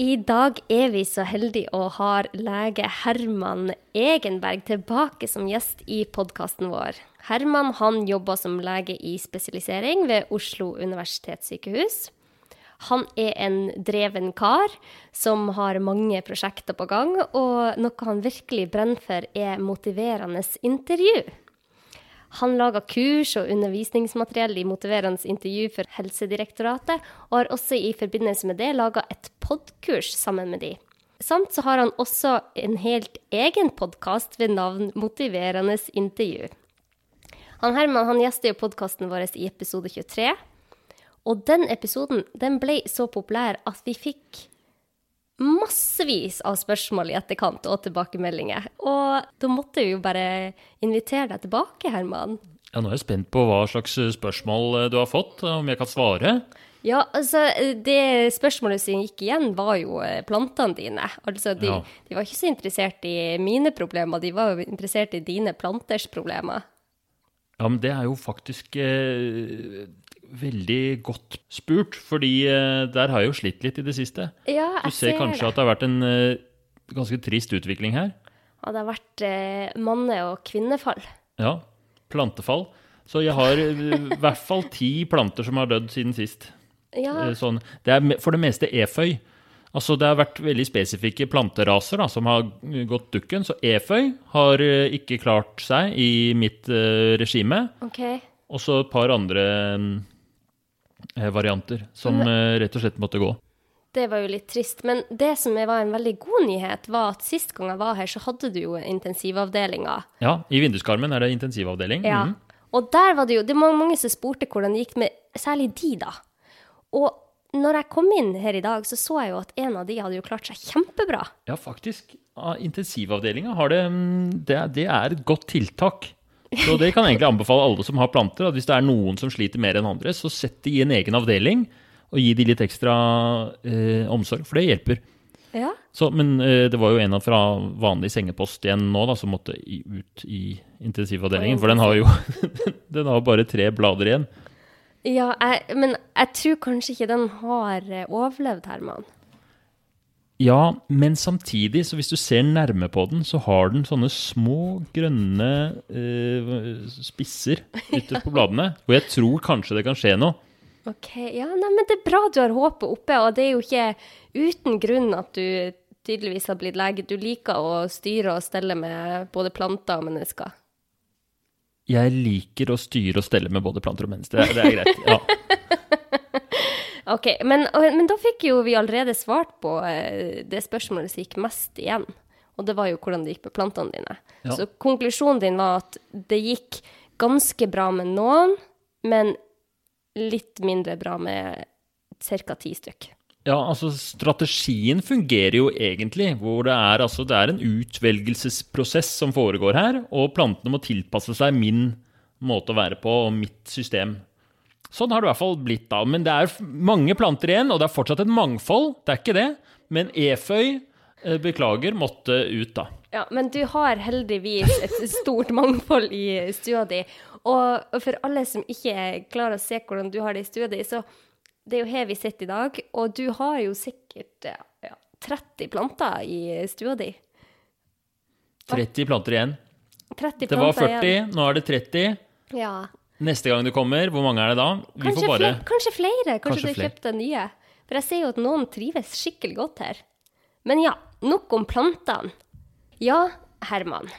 i dag er vi så heldige å ha lege Herman Egenberg tilbake som gjest i podkasten vår. Herman han jobber som lege i spesialisering ved Oslo universitetssykehus. Han er en dreven kar som har mange prosjekter på gang, og noe han virkelig brenner for, er motiverende intervju. Han lager kurs og undervisningsmateriell i motiverende intervju for Helsedirektoratet, og har også i forbindelse med det laga et podkurs sammen med de. Samt så har han også en helt egen podkast ved navn Motiverende intervju. Han Herman han gjester jo podkasten vår i episode 23. Og den episoden den ble så populær at vi fikk massevis av spørsmål i etterkant og tilbakemeldinger. Og da måtte vi jo bare invitere deg tilbake, Herman. Ja, Nå er jeg spent på hva slags spørsmål eh, du har fått, om jeg kan svare. Ja, altså, det spørsmålet som gikk igjen, var jo eh, plantene dine. Altså, de, ja. de var ikke så interessert i mine problemer, de var jo interessert i dine planters problemer. Ja, men det er jo faktisk eh, veldig godt spurt, fordi uh, der har jeg jo slitt litt i det siste. Ja, jeg du ser, kanskje det. at det har vært en uh, ganske trist utvikling her? Ja, det har vært uh, manne- og kvinnefall. Ja. Plantefall. Så jeg har i hvert fall ti planter som har dødd siden sist. Ja. Sånn. Det er for det meste eføy. Altså Det har vært veldig spesifikke planteraser da, som har gått dukken. Så eføy har ikke klart seg i mitt regime. Okay. Og så et par andre mm, Eh, varianter som eh, rett og slett måtte gå. Det var jo litt trist. Men det som var en veldig god nyhet, var at sist gang jeg var her, så hadde du jo intensivavdelinga. Ja, i vinduskarmen er det intensivavdeling. Ja. Mm. Og der var det jo Det var mange som spurte hvordan det gikk med særlig de, da. Og når jeg kom inn her i dag, så så jeg jo at en av de hadde jo klart seg kjempebra. Ja, faktisk. Intensivavdelinga har det, mm, det Det er et godt tiltak. Så det kan jeg egentlig anbefale alle som har planter. at Hvis det er noen som sliter mer enn andre, så sett de i en egen avdeling og gi de litt ekstra eh, omsorg, for det hjelper. Ja. Så, men eh, det var jo en fra vanlig sengepost igjen nå da, som måtte ut i intensivavdelingen. For den har jo den har bare tre blader igjen. Ja, jeg, men jeg tror kanskje ikke den har eh, overlevd, Herman. Ja, men samtidig, så hvis du ser nærme på den, så har den sånne små, grønne eh, spisser ytterst på bladene. Og jeg tror kanskje det kan skje noe. Ok, ja, nei, men Det er bra du har håpet oppe, og det er jo ikke uten grunn at du tydeligvis har blitt lege. Du liker å styre og stelle med både planter og mennesker. Jeg liker å styre og stelle med både planter og mennesker. Det, det er greit. ja. Ok, men, men, da fikk jo vi allerede svart på eh, det spørsmålet som gikk mest igjen. Og det var jo hvordan det gikk med plantene dine. Ja. Så konklusjonen din var at det gikk ganske bra med noen, men litt mindre bra med ca. ti stykk. Ja, altså strategien fungerer jo egentlig, hvor det er, altså, det er en utvelgelsesprosess som foregår her, og plantene må tilpasse seg min måte å være på og mitt system. Sånn har det i hvert fall blitt da. Men det er mange planter igjen, og det er fortsatt et mangfold. Det er ikke det. Men eføy, eh, beklager, måtte ut, da. Ja, men du har heldigvis et stort mangfold i stua di. Og for alle som ikke klarer å se hvordan du har det i stua di, så det er jo her vi sitter i dag, og du har jo sikkert ja, 30 planter i stua di. 30 planter igjen. 30 planter det var 40, igjen. nå er det 30. Ja. Neste gang du kommer, hvor mange er det da? Kanskje, bare... flere, kanskje, flere, kanskje, kanskje du har kjøpt nye. For jeg ser jo at noen trives skikkelig godt her. Men ja, nok om plantene. Ja, Herman.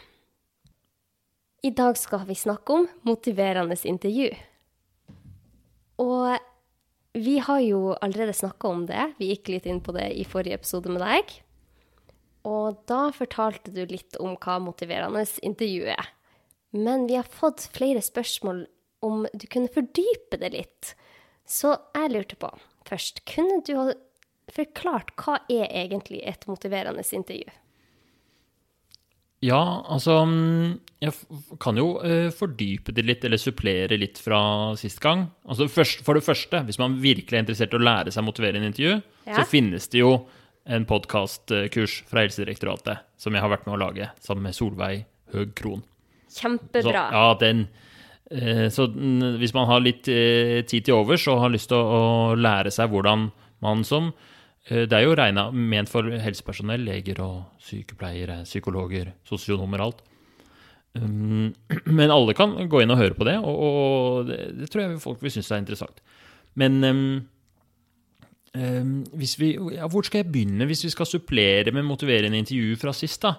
I dag skal vi snakke om motiverende intervju. Og vi har jo allerede snakka om det. Vi gikk litt inn på det i forrige episode med deg. Og da fortalte du litt om hva motiverende intervju er. Men vi har fått flere spørsmål om du kunne fordype det litt. Så jeg lurte på først, kunne du ha forklart hva er egentlig et motiverende intervju? Ja, altså Jeg kan jo uh, fordype det litt, eller supplere litt fra sist gang. Altså For det første, hvis man virkelig er interessert i å lære seg å motivere en intervju, ja. så finnes det jo en podkastkurs fra Helsedirektoratet som jeg har vært med å lage, sammen med Solveig Høg Krohn. Kjempebra. Så, ja, den, Eh, så hvis man har litt eh, tid til overs og har lyst til å lære seg hvordan man som Eh, Det er jo regna ment for helsepersonell, leger og sykepleiere, psykologer, sosionomer, alt. Um, Men alle kan gå inn og høre på det, og, det, tror jeg folk vil synes er interessant. Men vi, ja, hvor skal jeg begynne hvis vi skal supplere med motiverende intervju fra sist, da?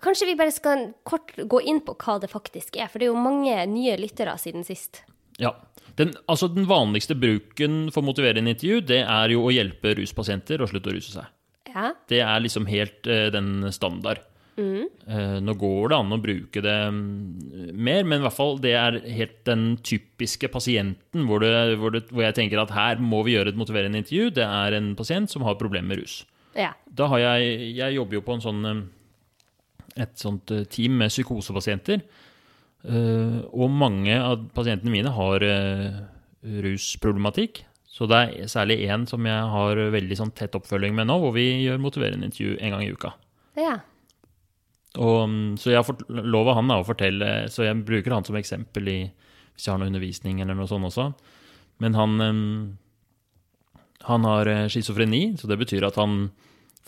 Kanskje vi bare skal kort gå inn på hva det faktisk er, for det er jo mange nye lyttere siden sist. Ja. Den, altså den vanligste bruken for motiverende intervju, det er jo å hjelpe ruspasienter å slutte å ruse seg. Ja. Det er liksom helt uh, den standard. Eh, nå går det an å bruke det mm, mer, men i hvert fall det er helt den typiske pasienten hvor, det, hvor, det, hvor jeg tenker at her må vi gjøre et motiverende intervju. Det er en pasient som har problemer med rus. ja. Da har jeg Jeg jobber jo på en sånn eh, et sånt eh, team med psykosepasienter. Eh, og mange av pasientene mine har eh, rusproblematikk. Så det er særlig én som jeg har veldig sånn tett oppfølging med nå, hvor vi gjør motiverende intervju en gang i uka. Ja. Og, mm, så jeg har fått lov av han da, å fortelle, så jeg bruker han som eksempel i, hvis jeg har noe undervisning eller noe sånt også. Men han, mm, han har schizofreni, så det betyr at han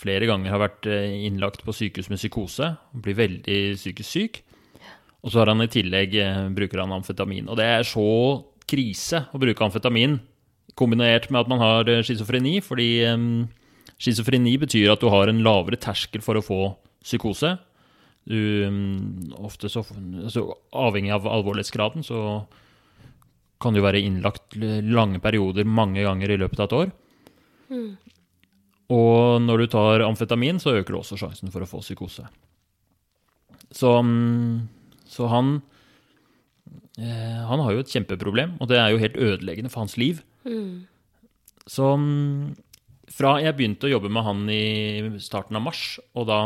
flere ganger har vært eh, innlagt på sykehus med psykose og blir veldig psykisk syk. Og så har han i tillegg eh, bruker han amfetamin. Og det er så krise å bruke amfetamin kombinert med at man har eh, schizofreni, fordi um, schizofreni betyr at du har en lavere terskel for å få psykose. Du, um, ofte så, altså, Avhengig av alvorlighetsgraden så kan du være innlagt lange perioder mange ganger i løpet av et år. Og når du tar amfetamin, så øker du også sjansen for å få psykose. Så, mm, så han eh, Han har jo et kjempeproblem, og det er jo helt ødeleggende for hans liv. Så mm, fra jeg begynte å jobbe med han i starten av mars, og da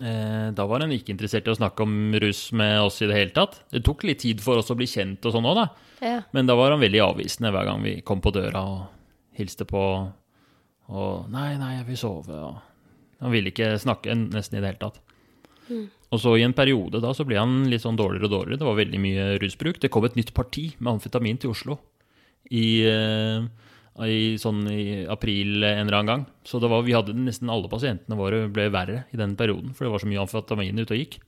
eh, Da var han ikke interessert i å snakke om rus med oss i det hele tatt. Det tok litt tid for oss å bli kjent og sånn òg, da. Ja. Men da var han veldig avvisende hver gang vi kom på døra og hilste på. Og 'nei, nei, jeg vil sove', og Han ville ikke snakke nesten i det hele tatt. Og så i en periode da så ble han litt sånn dårligere og dårligere. Det var veldig mye rusbruk. Det kom et nytt parti med amfetamin til Oslo i, eh, i, sånn i april en eller annen gang. Så det var, vi hadde nesten alle pasientene våre ble verre i den perioden, for det var så mye amfetamin ute og gikk.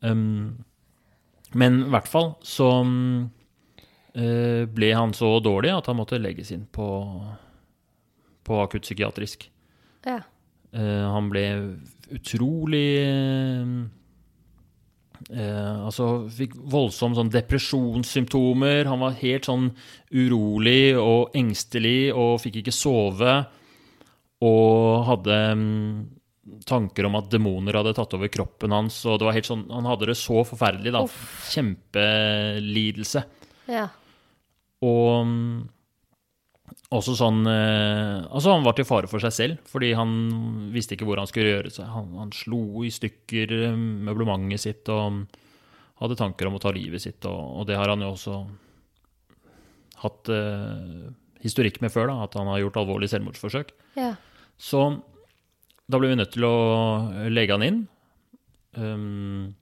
Um, men i hvert fall så eh, ble han så dårlig at han måtte legges inn på, på akuttpsykiatrisk. Ja. Uh, han ble utrolig uh, Altså fikk voldsomme sånn depresjonssymptomer. Han var helt sånn urolig og engstelig og fikk ikke sove. Og hadde um, tanker om at demoner hadde tatt over kroppen hans. Og det var helt sånn, han hadde det så forferdelig. da. Kjempelidelse. Ja. Og mm, også sånn eh, Altså, han var til fare for seg selv, fordi han visste ikke hvor han skulle gjøre seg. Han, han slo i stykker eh, møblementet sitt og hadde tanker om å ta livet sitt, og, og det har han jo også hatt eh, historikk med før, da, at han har gjort alvorlige selvmordsforsøk. Ja. Så da ble vi nødt til å legge han inn. Um,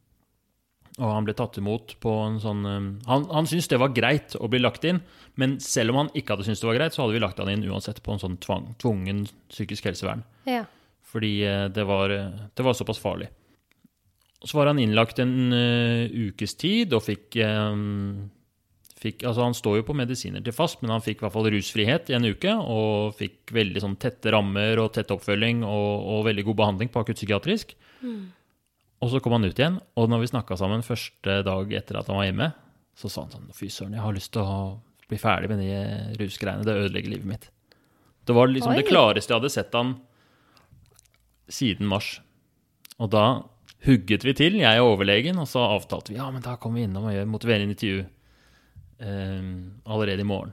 og han ble tatt imot på en sånn um, Han, han syntes det var greit å bli lagt inn, men selv om han ikke hadde syntes det var greit, så hadde vi lagt han inn uansett på en sånn tvang, tvungen psykisk helsevern. Ja. Fordi eh, det var, eh, det var såpass farlig. Så var han innlagt en uh, ukes tid og fikk, um, fikk Altså, han står jo på medisiner til fast, men han fikk i hvert fall rusfrihet i en uke. Og fikk veldig sånn tette rammer og tett oppfølging og, og veldig god behandling på akuttpsykiatrisk. Og så kom han ut igjen, og når vi snakka sammen første dag etter at han var hjemme, så sa han sånn Fy søren, jeg har lyst til å bli ferdig med de rusgreiene. Det ødelegger livet mitt. Det var liksom Oi. det klareste jeg hadde sett han siden mars. Og da hugget vi til, jeg og overlegen, og så avtalte vi ja, men da kommer vi innom og gjør motiverende intervju eh, allerede i morgen.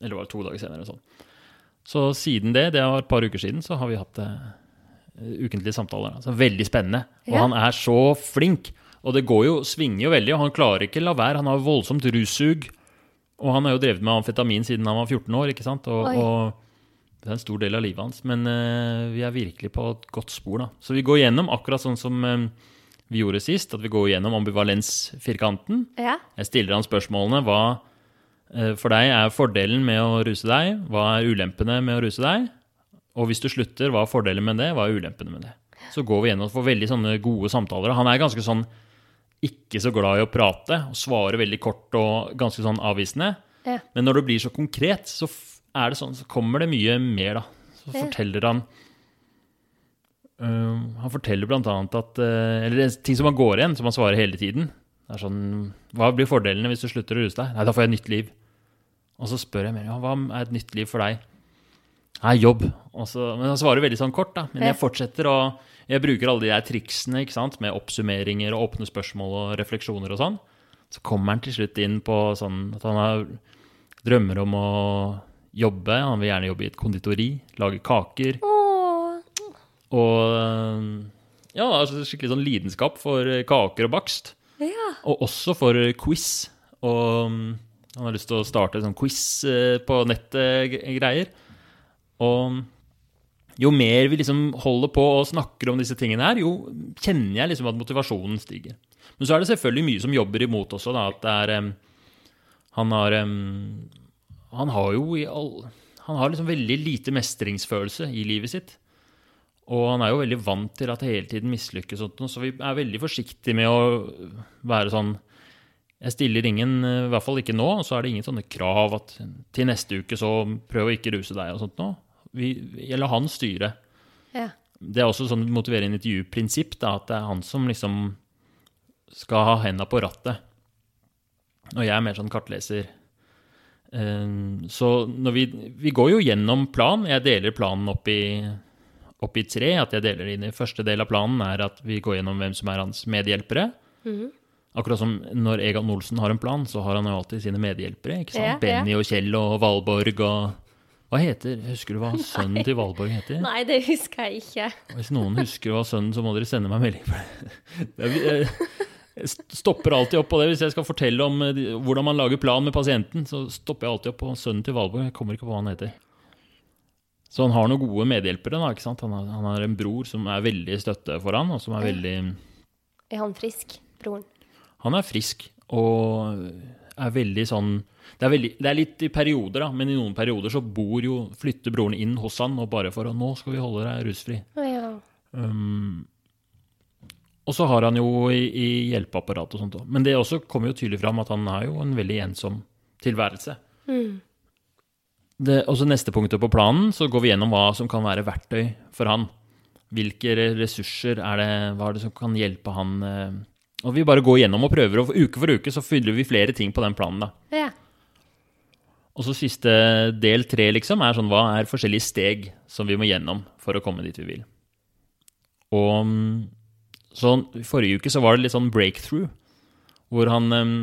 Eller var det to dager senere? Sånn. Så siden det, det var et par uker siden, så har vi hatt eh, ukentlige samtaler. Altså, veldig spennende. Og Ja. han er så flink. Og det går jo, svinger jo veldig, og han klarer ikke la være. Han har voldsomt russug. Og han har jo drevet med amfetamin siden han var 14 år, ikke sant? Og, og det er en stor del av livet hans. Men uh, vi er virkelig på et godt spor, da. Så vi går gjennom akkurat sånn som eh, vi gjorde sist, at vi går gjennom ambivalensfirkanten. Ja. Jeg stiller han spørsmålene hva, uh, For deg er fordelen med å ruse deg, hva er ulempene med å ruse deg? Og hvis du slutter, hva er fordelen med det, hva er ulempene med det? Så går vi gjennom og får veldig sånne gode samtaler. Han er ganske sånn ikke så glad i å prate, og svarer veldig kort og ganske sånn avvisende. Ja. Men når det blir så konkret, så er det sånn, så kommer det mye mer, da. Så Ja. forteller han uh, Han forteller blant annet at uh, Eller er ting som han går igjen, som han svarer hele tiden. Det er sånn Hva blir fordelene hvis du slutter å ruse deg? Nei, da får jeg et nytt liv. Og så spør jeg mer ja, hva er et nytt liv for deg? Nei, jobb. Også, men han svarer veldig sånn kort, da. Men jeg fortsetter å Jeg bruker alle de der triksene ikke sant? med oppsummeringer og åpne spørsmål og refleksjoner og sånn. Så kommer han til slutt inn på sånn at han har drømmer om å jobbe. Han vil gjerne jobbe i et konditori, lage kaker. Åh, Og ja, altså skikkelig sånn lidenskap for kaker og bakst. ja. Og også for quiz. Og mm, han har lyst til å starte sånn quiz eh, på nettet-greier. Og jo mer vi liksom holder på og snakker om disse tingene her, jo kjenner jeg liksom at motivasjonen stiger. Men så er det selvfølgelig mye som jobber imot også, da. At det er Han har Han har jo i all Han har liksom veldig lite mestringsfølelse i livet sitt. Og han er jo veldig vant til at det hele tiden mislykkes, så vi er veldig forsiktige med å være sånn Jeg stiller ingen, i hvert fall ikke nå, og så er det ingen sånne krav at til neste uke så prøv å ikke ruse deg og sånt nå. Vi, lar han styre. ja. Det er også sånn motiverende intervjuprinsipp, da, at det er han som liksom skal ha henda på rattet. Og jeg er mer sånn kartleser. Eh, Så når vi, vi går jo gjennom plan. Jeg deler planen opp i, opp i tre. At jeg deler det inn i første del av planen er at vi går gjennom hvem som er hans medhjelpere. Akkurat som når Egan Olsen har en plan, så har han jo alltid sine medhjelpere. ikke sant? Ja, ja. Benny og Kjell og Valborg og Hva heter Husker du hva sønnen til Valborg heter? Nei, det husker jeg ikke. Hvis noen husker hva sønnen, så må dere sende meg melding. Jeg stopper alltid opp på det hvis jeg skal fortelle om eh, hvordan man lager plan med pasienten. Så stopper jeg alltid opp på sønnen til Valborg. Jeg kommer ikke på hva han heter. Så han har noen gode medhjelpere. da, ikke sant? Han har, han har en bror som er veldig støtte for han, og som er veldig Er han frisk, broren? Han er frisk og er veldig sånn det er, veldig, det er litt i perioder, da, men i noen perioder så bor jo, flytter broren inn hos han og bare for å 'Nå skal vi holde deg rusfri'. Ja. Um, og så har han jo i, i hjelpeapparat og sånt òg. Men det også kommer jo tydelig fram at han er jo en veldig ensom tilværelse. Det, og så neste punktet på planen, så går vi gjennom hva som kan være verktøy for han. Hvilke ressurser er det, hva er det som kan hjelpe han eh, Og vi bare går gjennom og prøver, og uke for uke så fyller vi flere ting på den planen. da. ja. Og så siste del tre, liksom, er sånn hva er forskjellige steg som vi må gjennom for å komme dit vi vil. Og sånn, forrige uke så var det litt sånn breakthrough, hvor han mm,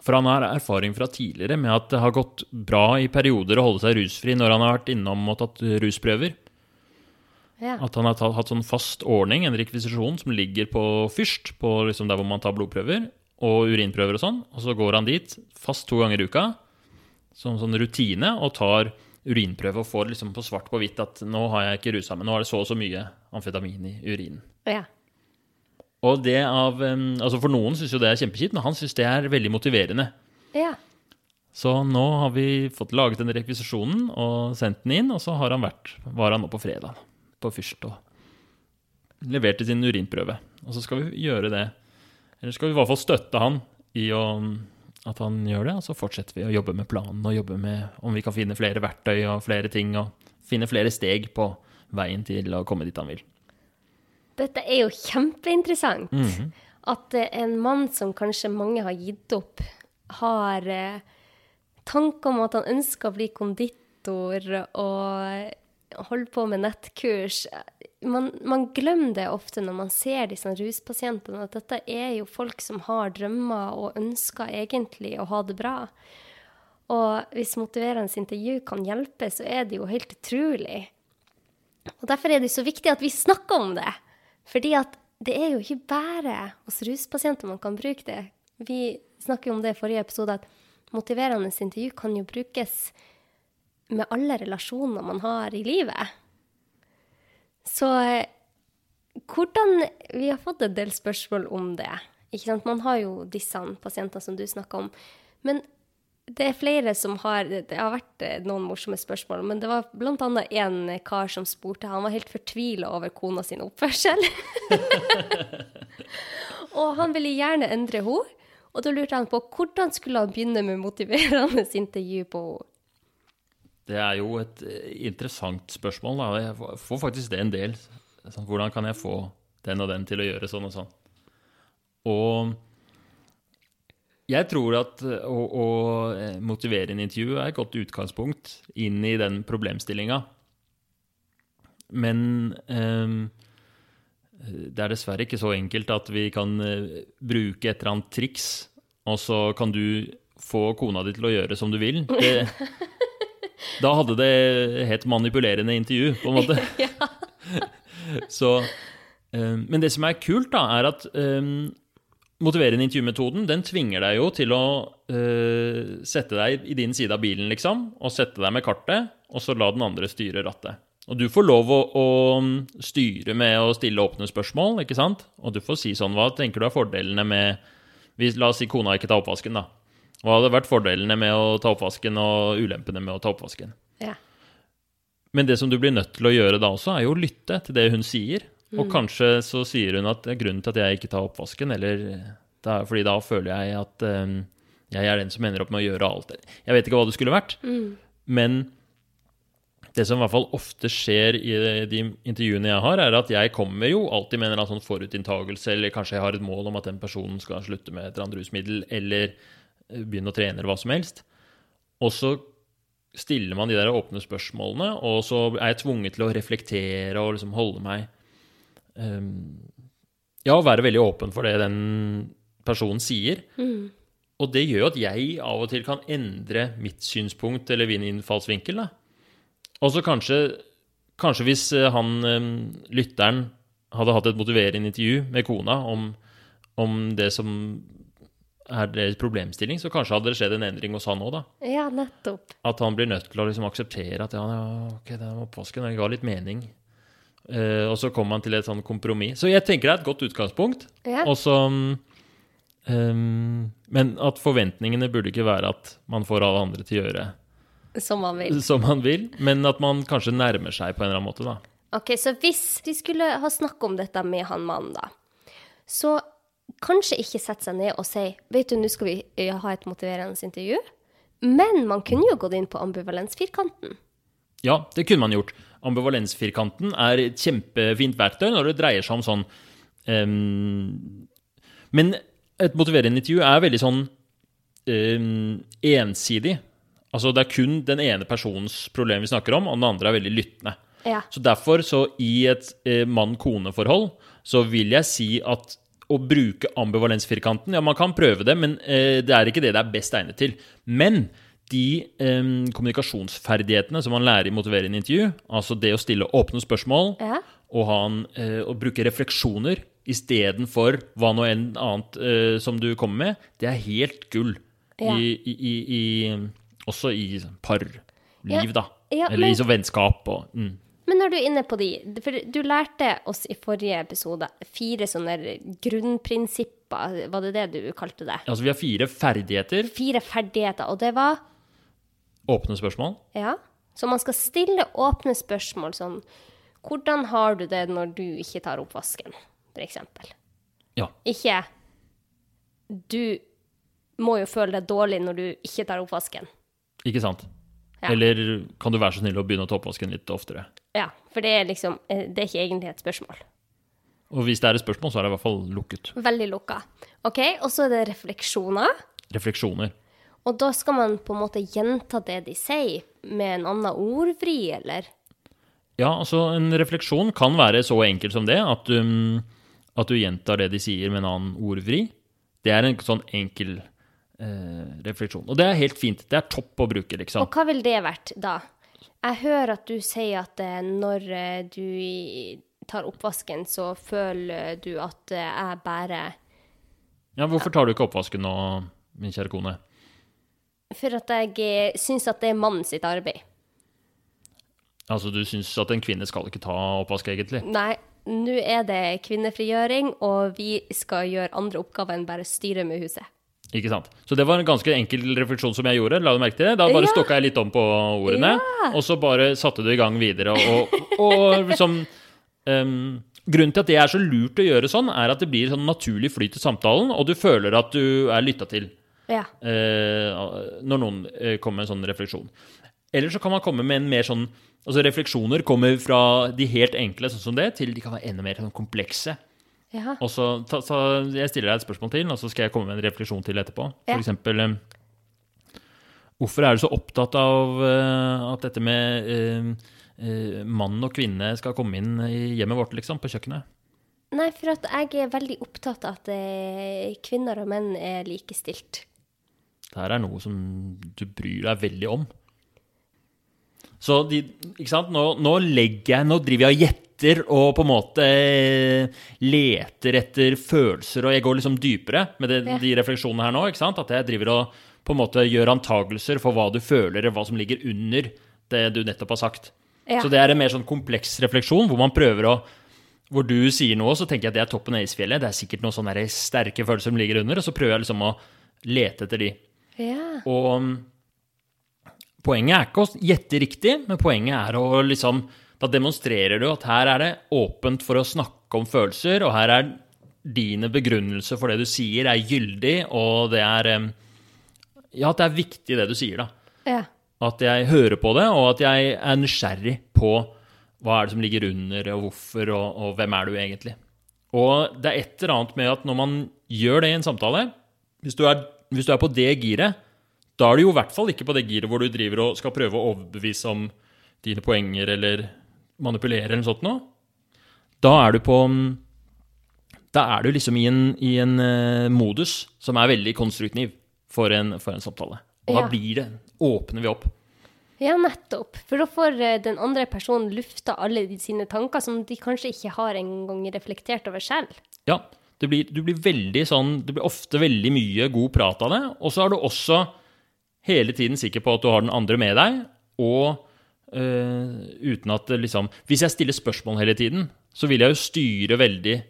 For han har erfaring fra tidligere med at det har gått bra i perioder å holde seg rusfri når han har vært innom og tatt rusprøver. ja. At han har tatt, hatt sånn fast ordning, en rekvisisjon, som ligger på fyrst, på liksom der hvor man tar blodprøver og urinprøver og sånn. Og så går han dit fast to ganger i uka, som sånn rutine, og tar urinprøve og får liksom på svart på hvitt at nå har jeg ikke rusa meg, nå er det så og så mye amfetamin i urinen. ja. Og det av Altså for noen syns jo det er kjempekjipt, men han syns det er veldig motiverende. Ja. Så nå har vi fått laget den rekvisisjonen og sendt den inn, og så har han vært, var han nå på fredag på Fyrst og leverte sin urinprøve. Og så skal vi gjøre det, eller skal vi i hvert fall støtte han i å, at han gjør det, og så fortsetter vi å jobbe med planen og jobbe med om vi kan finne flere verktøy og flere ting, og finne flere steg på veien til å komme dit han vil. Dette er jo kjempeinteressant. At eh, en mann som kanskje mange har gitt opp, har eh, tanker om at han ønsker å bli konditor og holde på med nettkurs. Man, man glemmer det ofte når man ser disse ruspasientene, at dette er jo folk som har drømmer og ønsker egentlig å ha det bra. Og hvis motiverende intervju kan hjelpe, så er det jo helt utrolig. Og Derfor er det så viktig at vi snakker om det. Fordi at det er jo ikke bare hos ruspasienter man kan bruke det. Vi snakker jo om det i forrige episode, at motiverende intervju kan jo brukes med alle relasjoner man har i livet. Så eh, hvordan Vi har fått en del spørsmål om det. Ikke sant? Man har jo disse pasientene som du snakker om. Men Det er flere som har Det har vært eh, noen morsomme spørsmål, men det var annet en kar som spurte Han var helt fortvila over kona sin oppførsel. og han ville gjerne endre henne. Og da lurte han på hvordan skulle han begynne med motiverende intervju på henne. Det er jo et eh, interessant spørsmål. Da. Jeg får- faktisk det en del. Sånn, hvordan kan jeg få den og den til å gjøre sånn og sånn? Og jeg tror at eh, å, å eh, motivere en intervju er et godt utgangspunkt inn i den problemstillinga. Men eh, det er dessverre ikke så enkelt at vi kan bruke et eller annet triks, og så kan du få kona di til å gjøre som du vil. Det, da hadde det hett manipulerende intervju, på en måte. Så, eh, men det som er kult, da, er at eh, motiverende intervjumetoden den tvinger deg jo til å uh, sette deg i din side av bilen, liksom, og sette deg med kartet, og så la den andre styre rattet. Og du får lov å, å styre med å stille åpne spørsmål, ikke sant? Og du får si sånn, hva tenker du er fordelene med hvis, La oss si kona ikke tar oppvasken, da. Hva hadde vært fordelene med å ta oppvasken, og ulempene med å ta oppvasken? Ja. Men det som du blir nødt til å gjøre da også, er jo å lytte til det hun sier. Og kanskje så sier hun at det er grunnen til at jeg ikke tar oppvasken, eller det er fordi da føler jeg at um, jeg er den som ender opp med å gjøre alt. Jeg vet ikke hva det skulle vært, men det som i hvert fall ofte skjer i de intervjuene jeg har, er at jeg kommer jo alltid med en eller annen sånn forutinntakelse, eller kanskje jeg har et mål om at den personen skal slutte med et eller annet rusmiddel, eller begynne å trene, eller hva som helst. Og så stiller man de der åpne spørsmålene, og så er jeg tvunget til å reflektere og liksom holde meg um, Ja, være veldig åpen for det den personen sier. Og det gjør at jeg av og til kan endre mitt synspunkt eller min innfallsvinkel. da. Og så kanskje, kanskje hvis eh, han, um, lytteren, hadde hatt et motiverende intervju med kona om, om det som er deres problemstilling, så kanskje hadde det skjedd en endring hos han òg, da. ja, nettopp. At han blir nødt til å liksom akseptere at ja, ok, det var påsken, det ga litt mening. Eh, og så kommer han til et sånn kompromiss. Så jeg tenker det er et godt utgangspunkt. Ja. Og så um, Men at forventningene burde ikke være at man får alle andre til å gjøre Som man vil. som man vil, men at man kanskje nærmer seg på en eller annen måte, da. Ok, så hvis de skulle ha snakket om dette med han mannen, da, så kanskje ikke sette seg ned og si Vet du, nå skal vi eh, ha et motiverende intervju. Men man kunne jo gått inn på ambivalensfirkanten. Ja, det kunne man gjort. Ambivalensfirkanten er et kjempefint verktøy når det dreier seg om sånn um, Men et motiverende intervju er veldig sånn um, ensidig. Altså det er kun den ene personens problem vi snakker om, og den andre er veldig lyttende. Ja. Så derfor, så i et eh, mann-kone-forhold, så vil jeg si at å bruke ambivalensfirkanten Ja, man kan prøve det, men eh, det er ikke det det er best egnet til. Men de eh, kommunikasjonsferdighetene som man lærer i motiverende intervju, altså det å stille åpne spørsmål Ja. og, ha en, eh, og bruke refleksjoner istedenfor hva nå enn annet som du kommer med, det er helt gull. Ja. I, i, i, også i parliv, Ja. da. Eller i vennskap og mm. Men når du er inne på de For du lærte oss i forrige episode fire sånne grunnprinsipper, var det det du kalte det? Altså, vi har fire ferdigheter. Fire ferdigheter, og det var Åpne spørsmål. Ja. Så man skal stille åpne spørsmål sånn Hvordan har du det når du ikke tar oppvasken, f.eks.? Ja. Ikke Du må jo føle deg dårlig når du ikke tar oppvasken. Ikke sant? Ja. Eller kan du være så snill å begynne å ta oppvasken litt oftere? Ja, for det er liksom eh, Det er ikke egentlig et spørsmål. Og hvis det er et spørsmål, så er det i hvert fall lukket. Veldig lukka. OK, og så er det refleksjoner. Refleksjoner. Og da skal man på en måte gjenta det de sier, med en annen ordvri, eller? Ja, altså en refleksjon kan være så enkel som det, at du, at du gjentar det de sier med en annen ordvri. Det er en sånn enkel eh, refleksjon. Og det er helt fint. Det er topp å bruke, liksom. Og hva vil det vært da? Jeg hører at du sier at eh, når eh, du tar oppvasken, så føler du at eh, jeg bare Ja, hvorfor tar du ikke oppvasken nå, min kjære kone? For at jeg syns at det er mannen sitt arbeid. Altså, du syns at en kvinne skal ikke ta oppvask, egentlig? Nei, nå er det kvinnefrigjøring, og vi skal gjøre andre oppgaver enn bare styre med huset. Ikke sant? Så det var en ganske enkel refleksjon som jeg gjorde. La du merke til det? Da bare Ja. stokka jeg litt om på ordene, Ja. og så bare satte du i gang videre. Og, og liksom um, Grunnen til at det er så lurt å gjøre sånn, er at det blir sånn naturlig flyt i samtalen, og du føler at du er lytta til Ja. uh, når noen eh, kommer med en sånn refleksjon. Eller så kan man komme med en mer sånn Altså refleksjoner kommer fra de helt enkle, sånn som det, til de kan være enda mer sånn komplekse. Ja. Og så, ta, så Jeg stiller deg et spørsmål til, og så skal jeg komme med en refleksjon til etterpå. For eksempel eh, Hvorfor er du så opptatt av eh, at dette med uh, mann og kvinne skal komme inn i hjemmet vårt, liksom, på kjøkkenet? Nei, for at jeg er veldig opptatt av at kvinner og menn er likestilt. Det her er noe som du bryr deg veldig om. Så de, ikke sant? Nå, nå legger jeg Nå driver jeg og gjetter og på en måte eh, leter etter følelser, og jeg går liksom dypere med det, de refleksjonene her nå. ikke sant? At jeg driver og på en måte gjør antagelser for hva du føler, og hva som ligger under det du nettopp har sagt. Ja. Så det er en mer sånn kompleks refleksjon, hvor man prøver å hvor du sier noe, så tenker jeg at det er toppen av isfjellet. Det er sikkert noen sånne sterke følelser som ligger under, og så prøver jeg liksom å lete etter de. Ja. Og um, poenget er ikke å gjette riktig, men poenget er å liksom Da demonstrerer du at her er det åpent for å snakke om følelser, og her er dine begrunnelser for det du sier, er gyldig, og det er Ja, at det er viktig, det du sier, da. ja. At jeg hører på det, og at jeg er nysgjerrig på hva er det som ligger under, og hvorfor, og, og hvem er du egentlig. Og det er et eller annet med at når man gjør det i en samtale Hvis du er, hvis du er på det giret, da er du jo i hvert fall ikke på det giret hvor du driver og skal prøve å overbevise om dine poenger eller manipulere eller noe sånt noe. Da er du på Da er du liksom i en, i en uh, modus som er veldig konstruktiv for en, for en samtale. Og da blir det Åpner vi opp. Ja, nettopp. For da får eh, den andre personen lufta alle de sine tanker som de kanskje ikke har engang reflektert over selv. Ja, det blir, du blir veldig sånn Det blir ofte veldig mye god prat av det. Og så er du også hele tiden sikker på at du har den andre med deg, og øh, uten at liksom Hvis jeg stiller spørsmål hele tiden, så vil jeg jo styre veldig.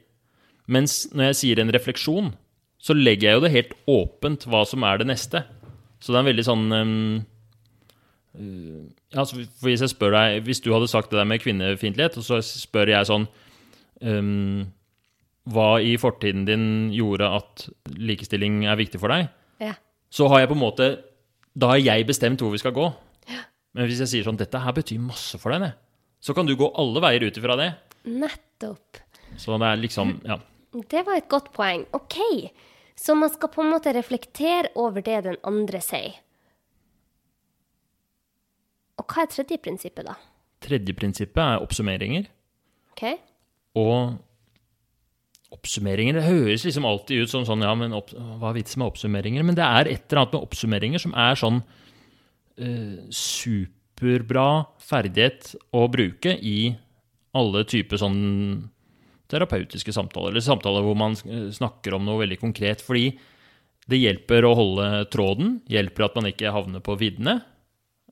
Mens når jeg sier en refleksjon, så legger jeg jo det helt åpent hva som er det neste. Så det er en veldig sånn um, uh, ja, så Hvis jeg spør deg Hvis du hadde sagt det der med kvinnefiendtlighet, og så spør jeg sånn um, hva i fortiden din gjorde at likestilling er viktig for deg, Ja. så har jeg på en måte Da har jeg bestemt hvor vi skal gå. Men hvis jeg sier sånn Dette her betyr masse for deg. Så kan du gå alle veier ut ifra det. Nettopp. Så det er liksom Ja. Det var et godt poeng. OK. Så man skal på en måte reflektere over det den andre sier. Og hva er tredje prinsippet, da? Tredje prinsippet er oppsummeringer. OK? Og oppsummeringer Det høres liksom alltid ut som sånn Ja, men opp, hva er vitsen med oppsummeringer? Men det er et eller annet med oppsummeringer som er sånn superbra ferdighet å bruke i alle typer sånn terapeutiske samtaler, eller samtaler hvor man eh, snakker om noe veldig konkret. Fordi det hjelper å holde tråden, hjelper at man ikke havner på viddene.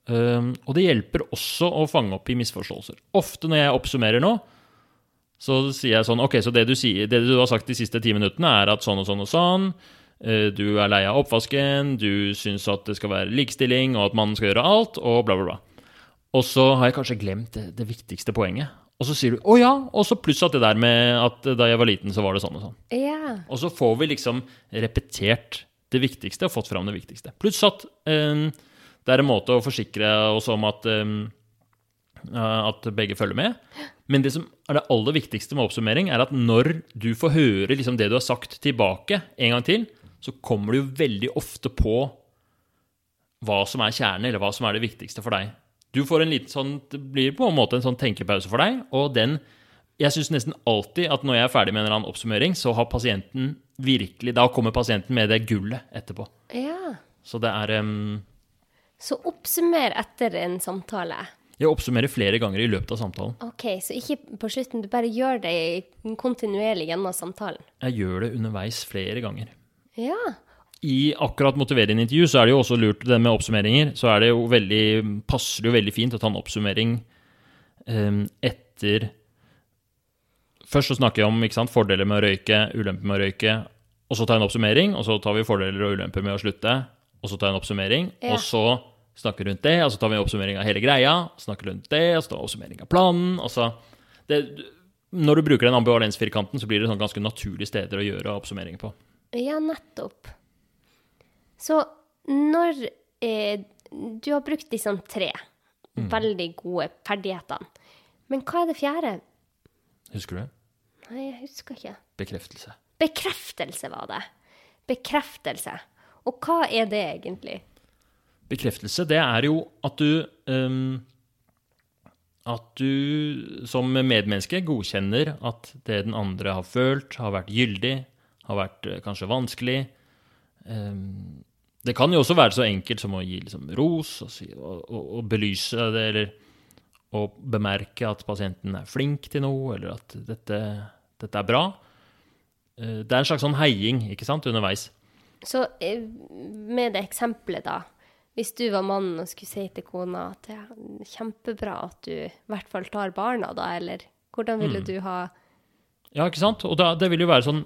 Um, og det hjelper også å fange opp i misforståelser. Ofte når jeg oppsummerer nå, så sier jeg sånn Ok, så det du, sier, det du har sagt de siste ti minuttene, er at sånn og sånn og sånn. Eh, Du er lei av oppvasken, du syns at det skal være likestilling, og at mannen skal gjøre alt, og bla, bla, bla. Og så har jeg kanskje glemt det, det viktigste poenget. Og så sier du 'å ja', og så pluss at det der med at da jeg var liten, så var det sånn og sånn. Yeah. Og så får vi liksom repetert det viktigste og fått fram det viktigste. Pluss at um, det er en måte å forsikre oss om at, um, at begge følger med. Men det som er det aller viktigste med oppsummering, er at når du får høre liksom det du har sagt tilbake en gang til, så kommer du jo veldig ofte på hva som er kjernen, eller hva som er det viktigste for deg. Du får en liten sånn, Det blir på en måte en sånn tenkepause for deg, og den Jeg syns nesten alltid at når jeg er ferdig med en eller annen oppsummering, så har pasienten virkelig Da kommer pasienten med det gullet etterpå. ja. Så det er um, Så oppsummer etter en samtale. Jeg oppsummerer flere ganger i løpet av samtalen. OK, så ikke på slutten, du bare gjør det kontinuerlig gjennom samtalen. Jeg gjør det underveis flere ganger. Ja. I akkurat motiverende intervju så er det jo også lurt det med oppsummeringer. Så det veldig, passer det jo veldig fint å ta en oppsummering um, etter Først så snakker jeg om fordeler med å røyke, ulemper med å røyke. og så ta en oppsummering, og så tar vi fordeler og ulemper med å slutte, og så ta en oppsummering, Ja. og så snakker rundt det, og så tar vi en oppsummering av hele greia, snakker rundt det, og så tar vi oppsummering av planen, og så det, Når du bruker den ambivalensfirkanten, så blir det sånn ganske naturlige steder å gjøre oppsummering på. Ja, nettopp. Så når eh, Du har brukt disse tre veldig gode ferdighetene. Men hva er det fjerde? Husker du det? Nei, jeg husker ikke. Bekreftelse. Bekreftelse var det. Bekreftelse. Og hva er det egentlig? Bekreftelse, det er jo at du um, At du som medmenneske godkjenner at det den andre har følt, har vært gyldig, har vært eh, kanskje vanskelig. Ehm, det kan jo også være så enkelt som å gi liksom, ros og, si, og, og, og belyse det, eller å bemerke at pasienten er flink til noe, eller at dette, dette er bra. Eh, Det er en slags sånn heiing ikke sant, underveis. Så eh, med det eksempelet, da. Hvis du var mannen og skulle si til kona at det er kjempebra at du i hvert fall tar barna, da, eller hvordan ville du ha Ja, ikke sant? Og da, det vil jo være sånn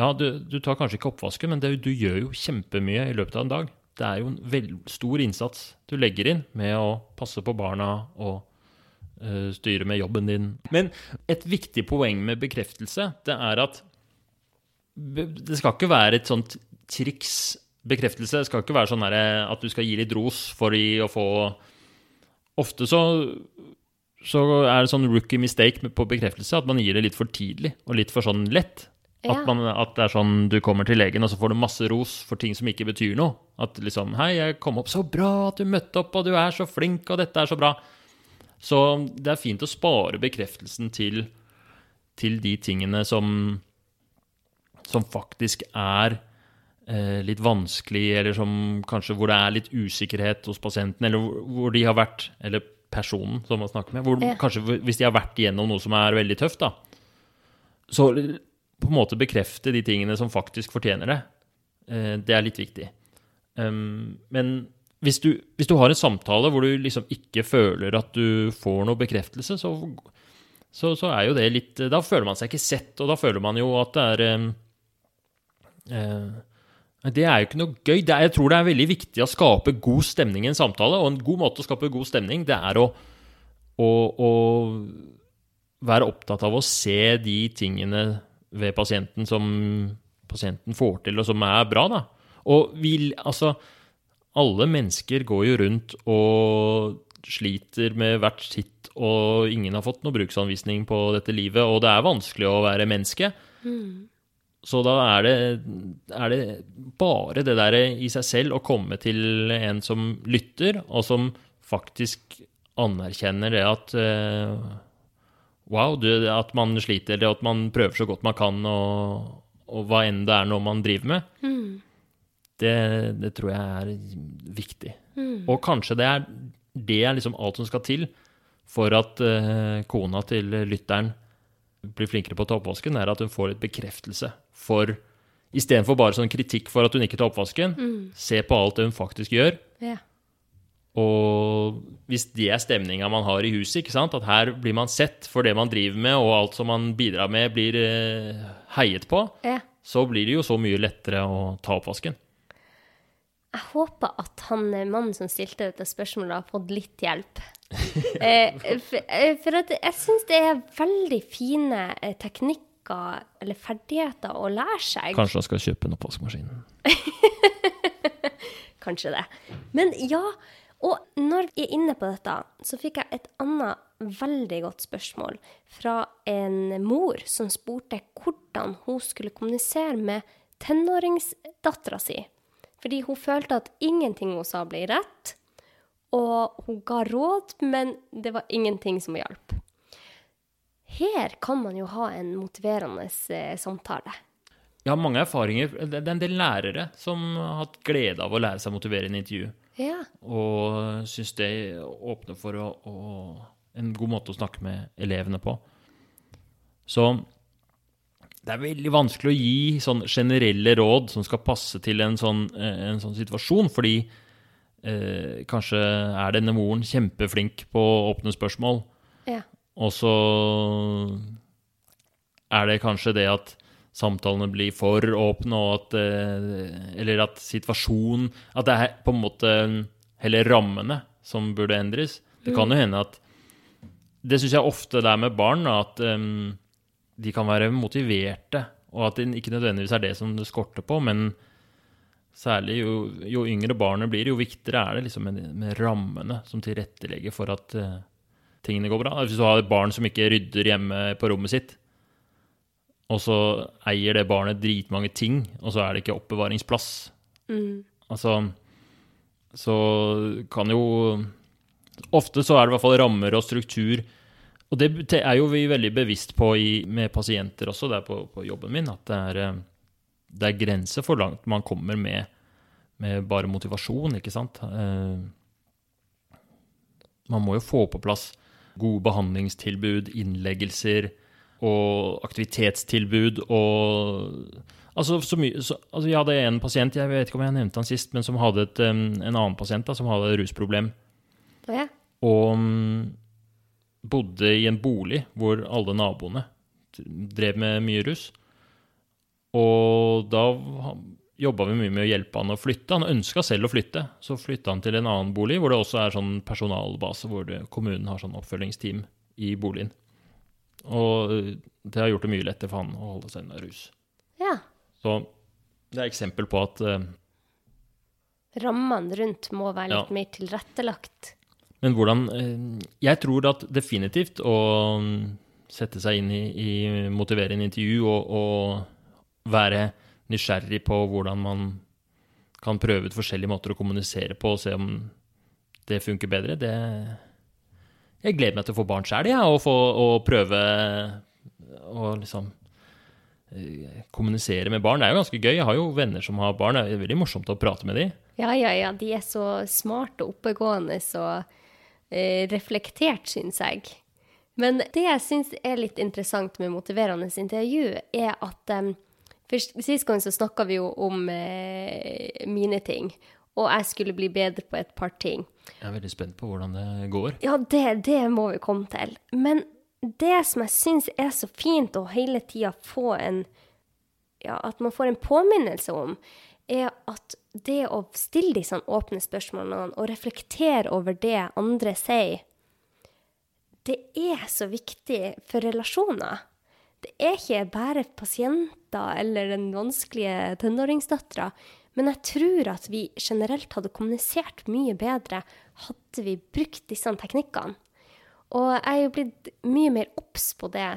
Ja, du, du tar kanskje ikke oppvasken, men det, du gjør jo kjempemye i løpet av en dag. Det er jo en veldig stor innsats du legger inn med å passe på barna og uh, styre med jobben din. Men et viktig poeng med bekreftelse, det er at det skal ikke være et sånt triks bekreftelse. Det skal ikke være sånn at du skal gi litt ros for å få Ofte så så er det sånn rookie mistake på bekreftelse at man gir det litt for tidlig og litt for sånn lett. At, man, at det er sånn du kommer til legen, og så får du masse ros for ting som ikke betyr noe. At liksom 'Hei, jeg kom opp. Så bra at du møtte opp, og du er så flink, og dette er så bra'. Så det er fint å spare bekreftelsen til, til de tingene som, som faktisk er eh, litt vanskelig, eller som kanskje hvor det er litt usikkerhet hos pasienten, eller hvor, hvor de har vært, eller personen som man snakker med, hvor Ja. kanskje hvis de har vært igjennom noe som er veldig tøft, da, så på en måte bekrefte de tingene som faktisk fortjener det. Eh, det er litt viktig. Men hvis du, hvis du har en samtale hvor du liksom ikke føler at du får noe bekreftelse, så, så, så er jo det litt Da føler man seg ikke sett, og da føler man jo at det er eh, Det er jo ikke noe gøy. Jeg tror det er veldig viktig å skape god stemning i en samtale, og en god måte å skape god stemning, det er å, å, å være opptatt av å se de tingene ved pasienten som pasienten får til, og som er bra, da. Og vi, altså Alle mennesker går jo rundt og sliter med hvert sitt, og ingen har fått noe bruksanvisning på dette livet, og det er vanskelig å være menneske. Så da er det, er det bare det der i seg selv å komme til en som lytter, og som faktisk anerkjenner det at eh, Wow, du, at man sliter, eller at man prøver så godt man kan, og, og hva enn det er noe man driver med. Det, det tror jeg er viktig. Og kanskje det er, det er liksom alt som skal til for at uh, kona til lytteren blir flinkere på å ta oppvasken, er at hun får litt bekreftelse for Istedenfor bare sånn kritikk for at hun ikke tar oppvasken, se på alt det hun faktisk gjør. Ja. Og hvis det er stemninga man har i huset, at her blir man sett for det man driver med, og alt som man bidrar med, blir eh, heiet på, ja. så blir det jo så mye lettere å ta oppvasken. Jeg håper at han eh, mannen som stilte dette spørsmålet, har fått litt hjelp. eh, for, for at jeg syns det er veldig fine teknikker eller ferdigheter å lære seg. Kanskje han skal kjøpe en oppvaskmaskin. Kanskje det. Men ja, og når vi er inne på dette, så fikk jeg et annet veldig godt spørsmål fra en mor som spurte hvordan hun skulle kommunisere med tenåringsdattera si. Fordi hun følte at ingenting hun sa, ble rett. Og hun ga råd, men det var ingenting som hjalp. Her kan man jo ha en motiverende eh, samtale. Jeg har mange erfaringer. Det er en del lærere som har hatt glede av å lære seg å motivere i intervju. Ja. Og syns det åpner for å, å, en god måte å snakke med elevene på. Så det er veldig vanskelig å gi sånn generelle råd som skal passe til en sånn, eh, en sånn situasjon, fordi eh, kanskje er denne moren kjempeflink på åpne spørsmål, ja. og så er det kanskje det at samtalene blir for åpne, og at eh, Eller at situasjonen At det er på en måte heller rammene som burde endres. Det kan jo hende at Det syns jeg ofte det er med barn, at um, de kan være motiverte, og at det ikke nødvendigvis er det som det skorter på, men særlig jo, jo yngre barnet blir, jo viktigere er det liksom med, med rammene som tilrettelegger for at uh, tingene går bra. Hvis du har et barn som ikke rydder hjemme på rommet sitt, og så eier det barnet dritmange ting, og så er det ikke oppbevaringsplass. Mm. Altså Så kan jo Ofte så er det i hvert fall rammer og struktur. Og det er jo vi veldig bevisst på i, med pasienter også, det er på, på jobben min, at det er, eh, det er grenser for langt man kommer med, med bare motivasjon, ikke sant. Eh, man må jo få på plass gode behandlingstilbud, innleggelser og aktivitetstilbud og Altså, så mye, så, altså Jeg hadde en pasient, jeg vet ikke om jeg nevnte han sist, men som hadde et, en annen pasient da, som hadde rusproblem. Ja. Og um, bodde i en bolig hvor alle naboene drev med mye rus. Og da jobba vi mye med å hjelpe han å flytte. Han ønska selv å flytte, så flytta han til en annen bolig hvor det også er sånn personalbase, hvor det, kommunen har sånn oppfølgingsteam i boligen. Og det har gjort det mye lettere for han å holde seg unna rus. ja. Så det er eksempel på at uh, Rammene rundt må være litt Ja. mer tilrettelagt. Men hvordan uh, Jeg tror at definitivt å um, sette seg inn i, i motiverende intervju og, og være nysgjerrig på hvordan man kan prøve ut forskjellige måter å kommunisere på og se om det funker bedre, det Jeg gleder meg til å få barn sjøl, jeg, og, få, og prøve å liksom eh, kommunisere med barn. Det er jo ganske gøy. Jeg har jo venner som har barn. Det er veldig morsomt å prate med dem. Ja, ja, ja. De er så smarte og oppegående og eh, reflektert, syns jeg. Men det jeg syns er litt interessant med motiverende intervju, er at um, Sist gang så snakka vi jo om eh, mine ting, og jeg skulle bli bedre på et par ting. Jeg er veldig spent på hvordan det går. Ja, det, det må vi komme til. Men det som jeg syns er så fint å hele tida få en Ja, at man får en påminnelse om, er at det å stille de sånn åpne spørsmålene og reflektere over det andre sier, det er så viktig for relasjoner. Det er ikke bare pasienter eller den vanskelige tenåringsdattera. Men jeg tror at vi generelt hadde kommunisert mye bedre hadde vi brukt disse teknikkene. Og jeg er jo blitt mye mer obs på det,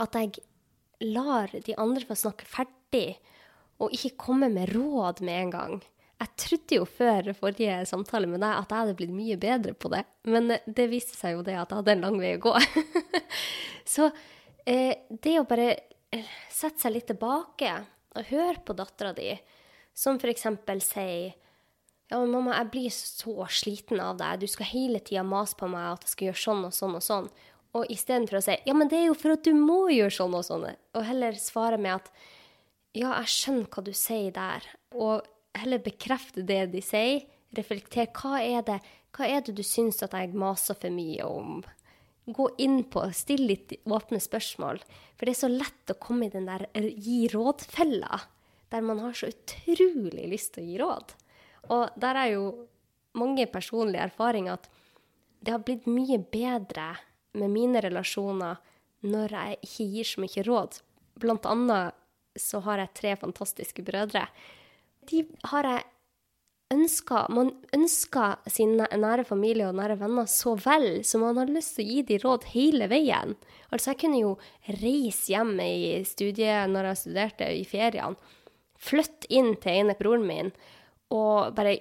at jeg lar de andre få snakke ferdig, og ikke komme med råd med en gang. Jeg trodde jo før forrige samtale med deg at jeg hadde blitt mye bedre på det, men det viste seg jo det at jeg hadde en lang vei å gå. Så eh, det å bare eh, sette seg litt tilbake og høre på dattera di, som f.eks. sier ja, men mamma, jeg blir så sliten av deg. Du skal hele tida mase på meg at jeg skal gjøre sånn og sånn og sånn. Og istedenfor å si ja, men det er jo for at du må gjøre sånn og sånn, og heller svare med at ja, jeg skjønner hva du sier der, og heller bekrefte det de sier. Reflekter hva er det, hva er det du syns at jeg maser for mye om? Gå inn på, still litt åpne spørsmål. For det er så lett å komme i den der gi råd-fella, der man har så utrolig lyst til å gi råd. Og der er jo mange personlige erfaringer at det har blitt mye bedre med mine relasjoner når jeg ikke gir så mye råd. Blant annet så har jeg tre fantastiske brødre. De har jeg ønska Man ønsker sin nære familie og nære venner så vel, så man har lyst til å gi dem råd hele veien. Altså, jeg kunne jo reise hjem i studiet når jeg studerte, i feriene. Flytte inn til ene broren min og bare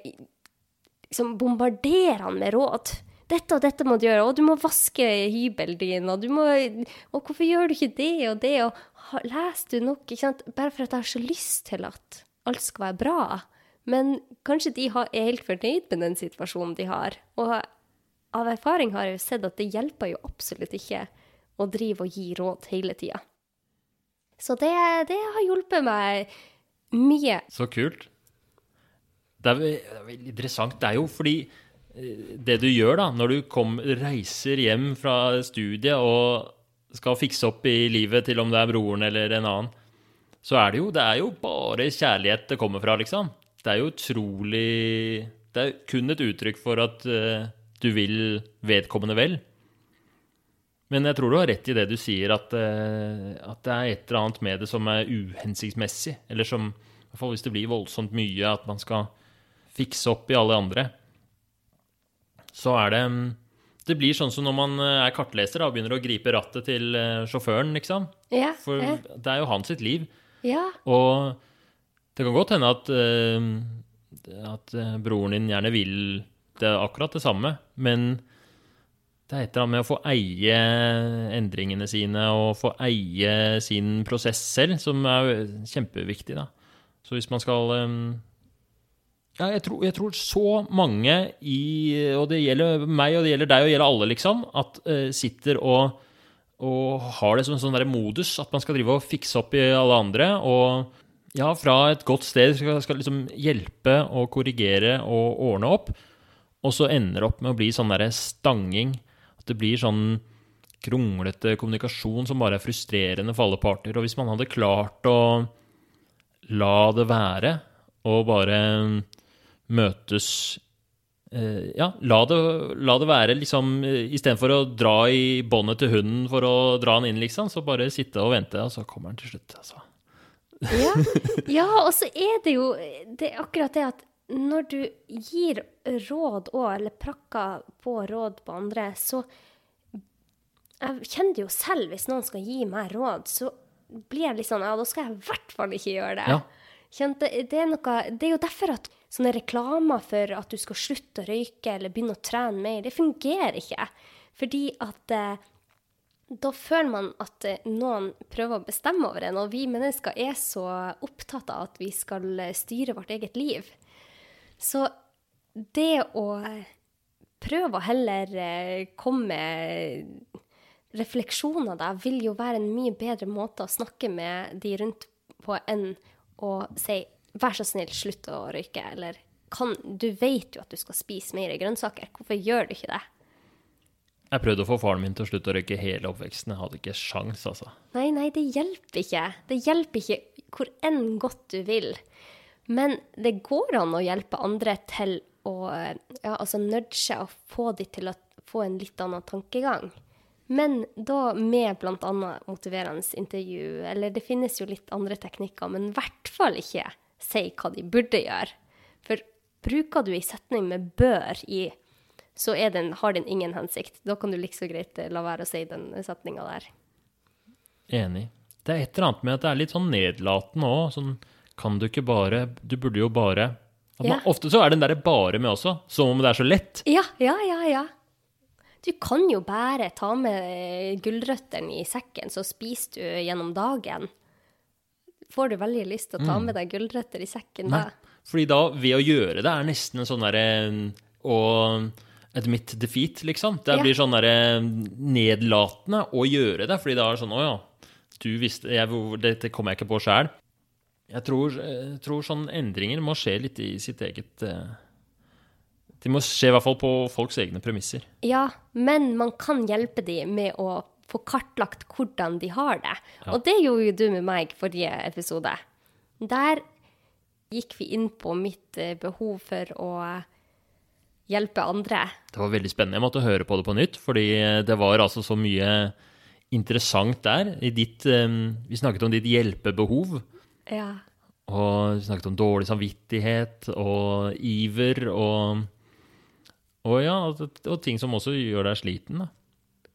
liksom bombardere han med råd. Dette og dette må du gjøre, og du må vaske hybelen din, og du må Og hvorfor gjør du ikke det og det, og leser du nok, ikke sant? Bare for at jeg har så lyst til at alt skal være bra. Men kanskje de er helt fornøyd med den situasjonen de har. Og av erfaring har jeg jo sett at det hjelper jo absolutt ikke å drive og gi råd hele tida. Så det, det har hjulpet meg mye. Så kult. Det er, ve- det er veldig interessant. Det er jo fordi eh, det du gjør da, når du kom, reiser hjem fra studiet og skal fikse opp i livet til om det er broren eller en annen, så er det jo, det er jo bare kjærlighet det kommer fra, liksom. Det er jo utrolig Det er kun et uttrykk for at uh, du vil vedkommende vel. Men jeg tror du har rett i det du sier, at, eh, at det er et eller annet med det som er uhensiktsmessig. Eller som, i hvert fall hvis det blir voldsomt mye, at man skal fikse opp i alle andre. Så er det mm, Det blir sånn som når man eh, er kartleser da, og begynner å gripe rattet til eh, sjåføren, liksom. Ja, For ja. det er jo hans sitt liv. ja. Og det kan godt hende at, at broren din gjerne vil det akkurat det samme, men det er et eller annet med å få eie endringene sine og få eie sin prosess selv, som er kjempeviktig. da. Så hvis man skal eh, Ja, jeg tror, jeg tror så mange i Og det gjelder meg, og det gjelder deg, og det gjelder alle, liksom, at uh, sitter og og har det som en sånn modus at man skal drive og fikse opp i alle andre. Og ja, fra et godt sted skal, skal liksom hjelpe og korrigere og ordne opp. Og så ender det opp med å bli sånn derre stanging. At det blir sånn kronglete kommunikasjon som bare er frustrerende for alle parter. Og hvis man hadde klart å la det være, og bare møtes eh, Ja, la det, la det være liksom eh, Istedenfor å dra i båndet til hunden for å dra den inn, liksom, så bare sitte og vente, og så kommer den til slutt. altså. Ja, ja og så er det jo det er akkurat det at når du gir råd òg, eller prakker på råd på andre, så Jeg kjenner det jo selv, hvis noen skal gi meg råd, så blir jeg litt sånn Ja, da skal jeg i hvert fall ikke gjøre det. Ja. Kjente, det, er noe, det er jo derfor at sånne reklamer for at du skal slutte å røyke eller begynne å trene mer, det fungerer ikke. Fordi at eh, da føler man at eh, noen prøver å bestemme over en, og vi mennesker er så opptatt av at vi skal eh, styre vårt eget liv. Så det å prøve å heller eh, komme med refleksjoner da, vil jo være en mye bedre måte å snakke med de rundt på enn å si 'vær så snill, slutt å røyke', eller kan, 'du vet jo at du skal spise mer grønnsaker, hvorfor gjør du ikke det'? Jeg prøvde å få faren min til å slutte å røyke hele oppveksten. Jeg hadde ikke sjans, altså. Nei, nei, det hjelper ikke. Det hjelper ikke hvor enn godt du vil. Men det går an å hjelpe andre til å ja, altså nudge og få de til å få en litt annen tankegang. Men da med bl.a. motiverende intervju, eller det finnes jo litt andre teknikker, men i hvert fall ikke si hva de burde gjøre. For bruker du ei setning med 'bør' i, så den, har den ingen hensikt. Da kan du like så greit eh, la være å si den setninga der. Enig. Det er et eller annet med at det er litt sånn nedlatende òg. Sånn, kan du ikke bare Du burde jo bare man, Ja. Ofte så er den derre bare med også, som om det er så lett. Ja, ja, ja, ja. Du kan jo bare ta med eh, gulrøttene i sekken, så spiser du gjennom dagen. Får du veldig lyst til å ta med deg gulrøtter i sekken Nei. da? Fordi da, ved å gjøre det, er nesten en sånn derre et admit defeat, liksom. Det Ja. blir sånn derre nedlatende å gjøre det, fordi da er det sånn Å ja, du visste jeg, Dette kom jeg ikke på sjæl. Jeg tror, jeg tror sånne endringer må skje litt i sitt eget eh, De må skje i hvert fall på folks egne premisser. Ja, men man kan hjelpe dem med å få kartlagt hvordan de har det. Og det gjorde jo du med meg i forrige episode. Der gikk vi inn på mitt eh, behov for å hjelpe andre. Det var veldig spennende. Jeg måtte høre på det på nytt, fordi det var altså så mye interessant der. I ditt, eh, vi snakket om ditt hjelpebehov, Ja. og vi snakket om dårlig samvittighet og iver og og ja, og, og ting som også gjør deg sliten, da.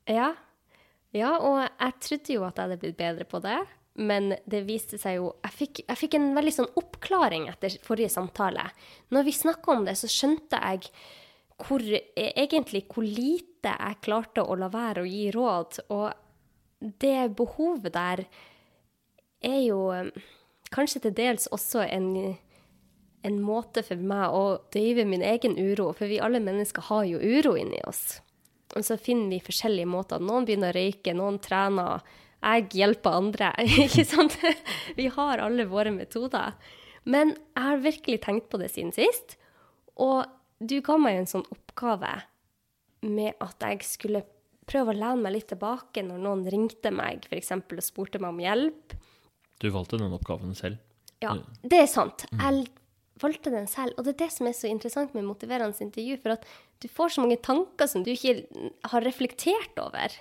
Ja. ja, og jeg trodde jo at jeg hadde blitt bedre på det, men det viste seg jo Jeg fikk, jeg fikk en veldig sånn oppklaring etter forrige samtale. Når vi snakka om det, så skjønte jeg hvor, egentlig hvor lite jeg klarte å la være å gi råd. Og det behovet der er jo kanskje til dels også en en måte for meg å døyve min egen uro, for vi alle mennesker har jo uro inni oss. Og så finner vi forskjellige måter. Noen begynner å røyke, noen trener. Jeg hjelper andre. ikke sant? Vi har alle våre metoder. Men jeg har virkelig tenkt på det siden sist. Og du ga meg en sånn oppgave med at jeg skulle prøve å lene meg litt tilbake når noen ringte meg, f.eks. og spurte meg om hjelp. Du valgte den oppgaven selv. Ja, det er sant. Jeg valgte den selv. Og det er det som er så interessant med motiverende intervju, for at du får så mange tanker som du ikke har reflektert over.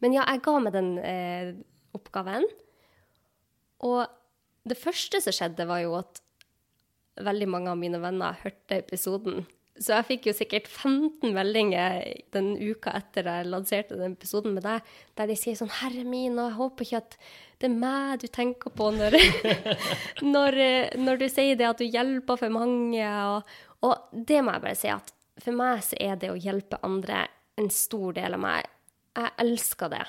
Men ja, jeg ga meg den eh, oppgaven. Og det første som skjedde, var jo at veldig mange av mine venner hørte episoden. Så jeg fikk jo sikkert 15 meldinger den uka etter jeg lanserte den episoden med deg, der de sier sånn 'Herre min, og jeg håper ikke at det er meg du tenker på når, når, når du sier det at du hjelper for mange'. Og, og, det må jeg bare si at for meg så er det å hjelpe andre en stor del av meg. Jeg elsker det.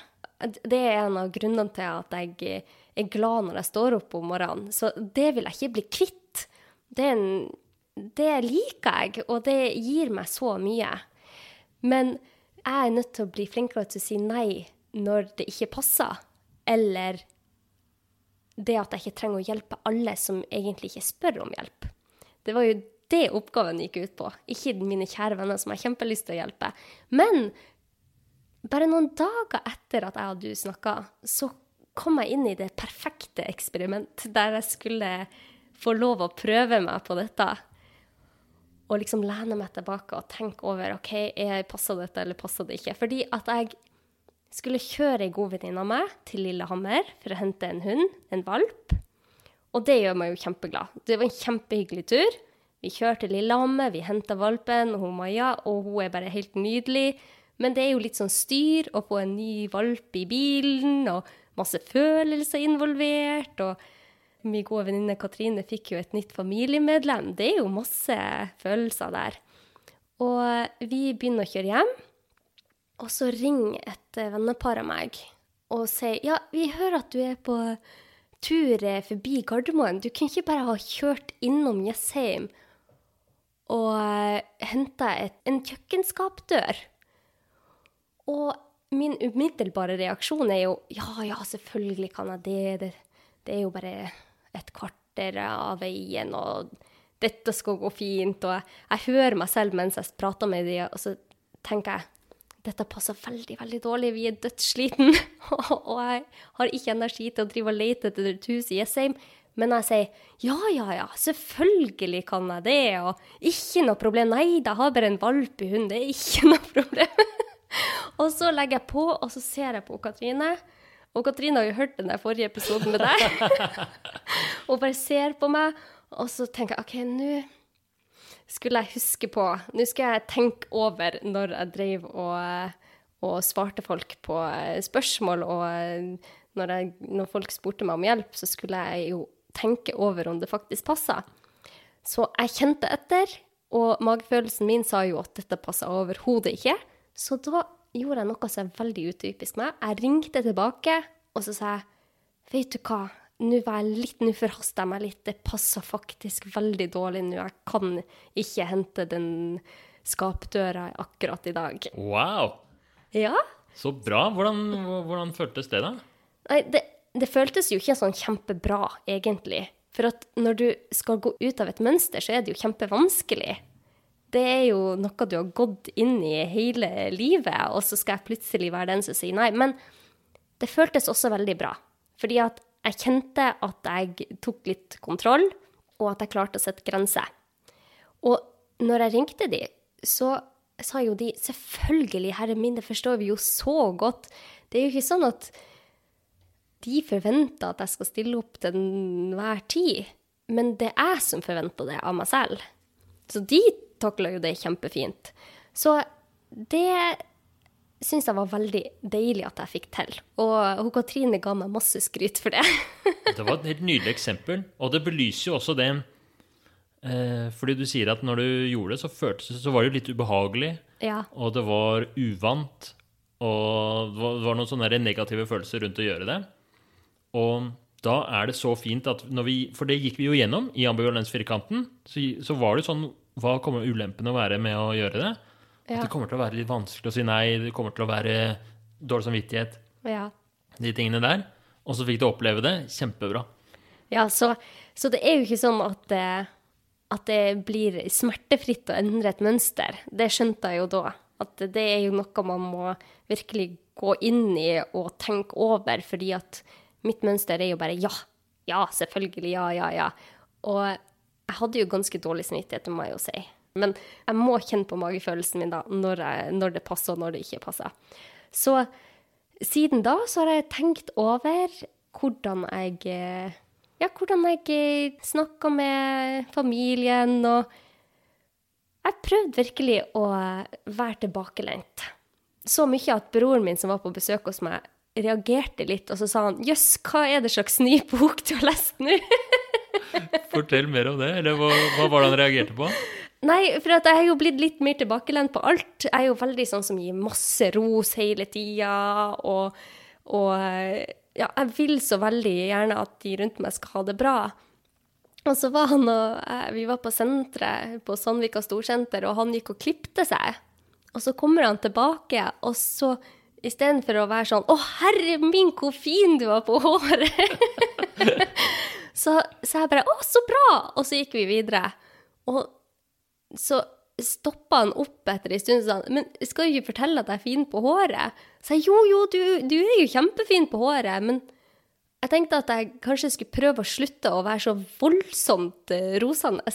Det er en av grunnene til at jeg er glad når jeg står opp om morgenen. Så det vil jeg ikke bli kvitt. Det, er en, det liker jeg, og det gir meg så mye. Men jeg er nødt til å bli flinkere til å si nei når det ikke passer. Eller det at jeg ikke trenger å hjelpe alle som egentlig ikke spør om hjelp. Det var jo det oppgaven gikk ut på. Ikke mine kjære venner som har kjempelyst til å hjelpe. Men bare noen dager etter at jeg og du snakka, så kom jeg inn i det perfekte eksperiment der jeg skulle få lov å prøve meg på dette. Og liksom lene meg tilbake og tenke over OK, passer dette eller passer det ikke. Fordi at jeg skulle kjøre ei god venninne av meg til Lillehammer for å hente en hund, en valp. Og det gjør meg jo kjempeglad. Det var en kjempehyggelig tur. Vi kjørte Lillehammer, vi henta valpen, og hun Maja, og hun er bare helt nydelig. Men det er jo litt sånn styr å få en ny valp i bilen, og masse følelser involvert. Og min gode venninne Katrine fikk jo et nytt familiemedlem. Det er jo masse følelser der. Og vi begynner å kjøre hjem, og så ringer et vennepar av meg og sier ja, vi hører at du er på tur forbi Gardermoen. Du kunne ikke bare ha kjørt innom Jessheim og henta en kjøkkenskapdør? Og min umiddelbare reaksjon er jo ja, ja, selvfølgelig kan jeg det. Det, det er jo bare et kvarter av veien, og dette skal gå fint. Og jeg, jeg hører meg selv mens jeg prater med dem, og så tenker jeg dette passer veldig veldig dårlig, vi er dødssliten, og jeg har ikke energi til å drive og lete etter et hus i Jessheim. Men jeg sier ja, ja, ja, selvfølgelig kan jeg det, og ikke noe problem. Nei, jeg har bare en valp i hund, det er ikke noe problem. og så legger jeg på, og så ser jeg på Katrine. Og Katrine har jo hørt den der forrige episoden med deg. og bare ser på meg, og så tenker jeg OK, nå skulle jeg huske på Nå skal jeg tenke over når jeg drev og, og svarte folk på spørsmål, og når, jeg, når, folk spurte meg om hjelp, så skulle jeg jo tenke over om det faktisk passa. Så jeg kjente etter, og magefølelsen min sa jo at dette passa overhodet ikke. Så da gjorde jeg noe som er veldig utypisk meg. Jeg ringte tilbake, og så sa jeg Vet du hva, nå var jeg litt, nå forhasta jeg meg litt. Det passer faktisk veldig dårlig nå. Jeg kan ikke hente den skapdøra akkurat i dag. Wow! Ja. Så bra. Hvordan, hvordan føltes det, da? Nei, det, det føltes jo ikke sånn kjempebra, egentlig. For at når du skal gå ut av et mønster, så er det jo kjempevanskelig det er jo noe du har gått inn i hele livet, og så skal jeg plutselig være den som sier nei. Men det føltes også veldig bra. Fordi at jeg kjente at jeg tok litt kontroll, og at jeg klarte å sette grenser. Og når jeg ringte de, så sa jo de selvfølgelig, herre min, det forstår vi jo så godt. Det er jo ikke sånn at de forventer at jeg skal stille opp til enhver tid. Men det er jeg som forventer det av meg selv. Så de takla jo det kjempefint. Så det syns jeg var veldig deilig at jeg fikk til. Og hun Katrine ga meg masse skryt for det. det var et helt nydelig eksempel, og det belyser jo også det eh, Fordi du sier at når du gjorde det, så føltes så var det litt ubehagelig, ja. og det var uvant, og det var, det var noen sånne negative følelser rundt å gjøre det. Og da er det så fint at når vi For det gikk vi jo gjennom i ambivalensfirkanten. Så, så var det sånn hva kommer ulempene å være med å gjøre det? At det kommer til å være litt vanskelig å si nei, det kommer til å være dårlig samvittighet. Ja. De tingene der. Og så fikk du oppleve det. Kjempebra. Ja, så, så det er jo ikke sånn at at det blir smertefritt å endre et mønster. Det skjønte jeg jo da. At det er jo noe man må virkelig gå inn i og tenke over, fordi at mitt mønster er jo bare ja. ja, selvfølgelig, ja, ja, ja. Og jeg hadde jo ganske dårlig samvittighet, det må jeg jo si. Men jeg må kjenne på magefølelsen min da, når, jeg, når det passer, og når det ikke passer. Så siden da så har jeg tenkt over hvordan jeg Ja, hvordan jeg snakka med familien, og jeg prøvde virkelig å være tilbakelent. Så mye at broren min som var på besøk hos meg, reagerte litt, og så sa han jøss, hva er det slags ny bok du har lest nå? Fortell mer om det. Eller hva, hva var det han reagerte på? Nei, for jeg har jo blitt litt mer tilbakelent på alt. Jeg er jo veldig sånn som gir masse ros hele tida, og, og ja, jeg vil så veldig gjerne at de rundt meg skal ha det bra. Og så var han og jeg, Vi var på senteret på Sandvika storsenter, og han gikk og klipte seg. Og så kommer han tilbake, og så istedenfor å være sånn 'Å, herre min, hvor fin du var på håret', så så, jeg bare 'Å, så bra', og så gikk vi videre. Og så stoppa han opp etter en stund og sa men skal du ikke fortelle at jeg er fin på håret? Så jeg jo, jo, du, du er jo kjempefin på håret, men jeg tenkte at jeg kanskje skulle prøve å slutte å være så voldsomt uh, rosende.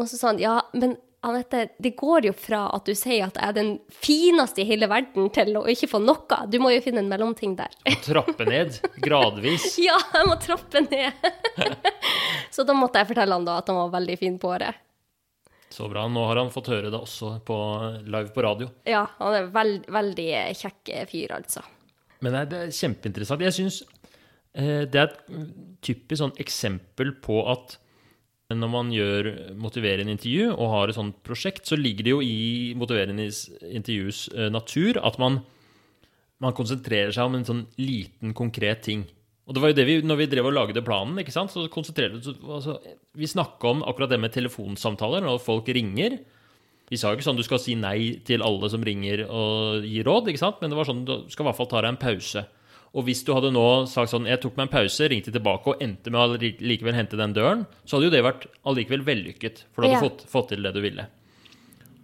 Og så sa han ja, men Anette, det går jo fra at du sier at jeg er den fineste i hele verden, til å ikke få noe. Du må jo finne en mellomting der. Trappe ned, gradvis. ja, jeg må trappe ned. så da måtte jeg fortelle han da at han var veldig fin på håret. Så bra. Nå har han fått høre det også på, live på radio. Ja, han er veld, veldig kjekk fyr, altså. Men det er kjempeinteressant. Jeg syns eh, det er et typisk sånn eksempel på at når man gjør motiverende intervju og har et sånt prosjekt, så ligger det jo i motiverende intervjus eh, natur at man, man konsentrerer seg om en sånn liten, konkret ting. Og det var jo det vi, når vi drev og lagde planen, ikke sant, så konsentrerte vi oss altså, Vi snakka om akkurat det med telefonsamtaler når folk ringer. Vi sa jo ikke sånn du skal si nei til alle som ringer og gir råd, ikke sant? men det var sånn du skal i hvert fall ta deg en pause. Og hvis du hadde nå sagt sånn jeg tok meg en pause, ringte tilbake og endte med å likevel hente den døren, så hadde jo det vært allikevel vellykket, for du hadde ja. fått, fått, til det du ville.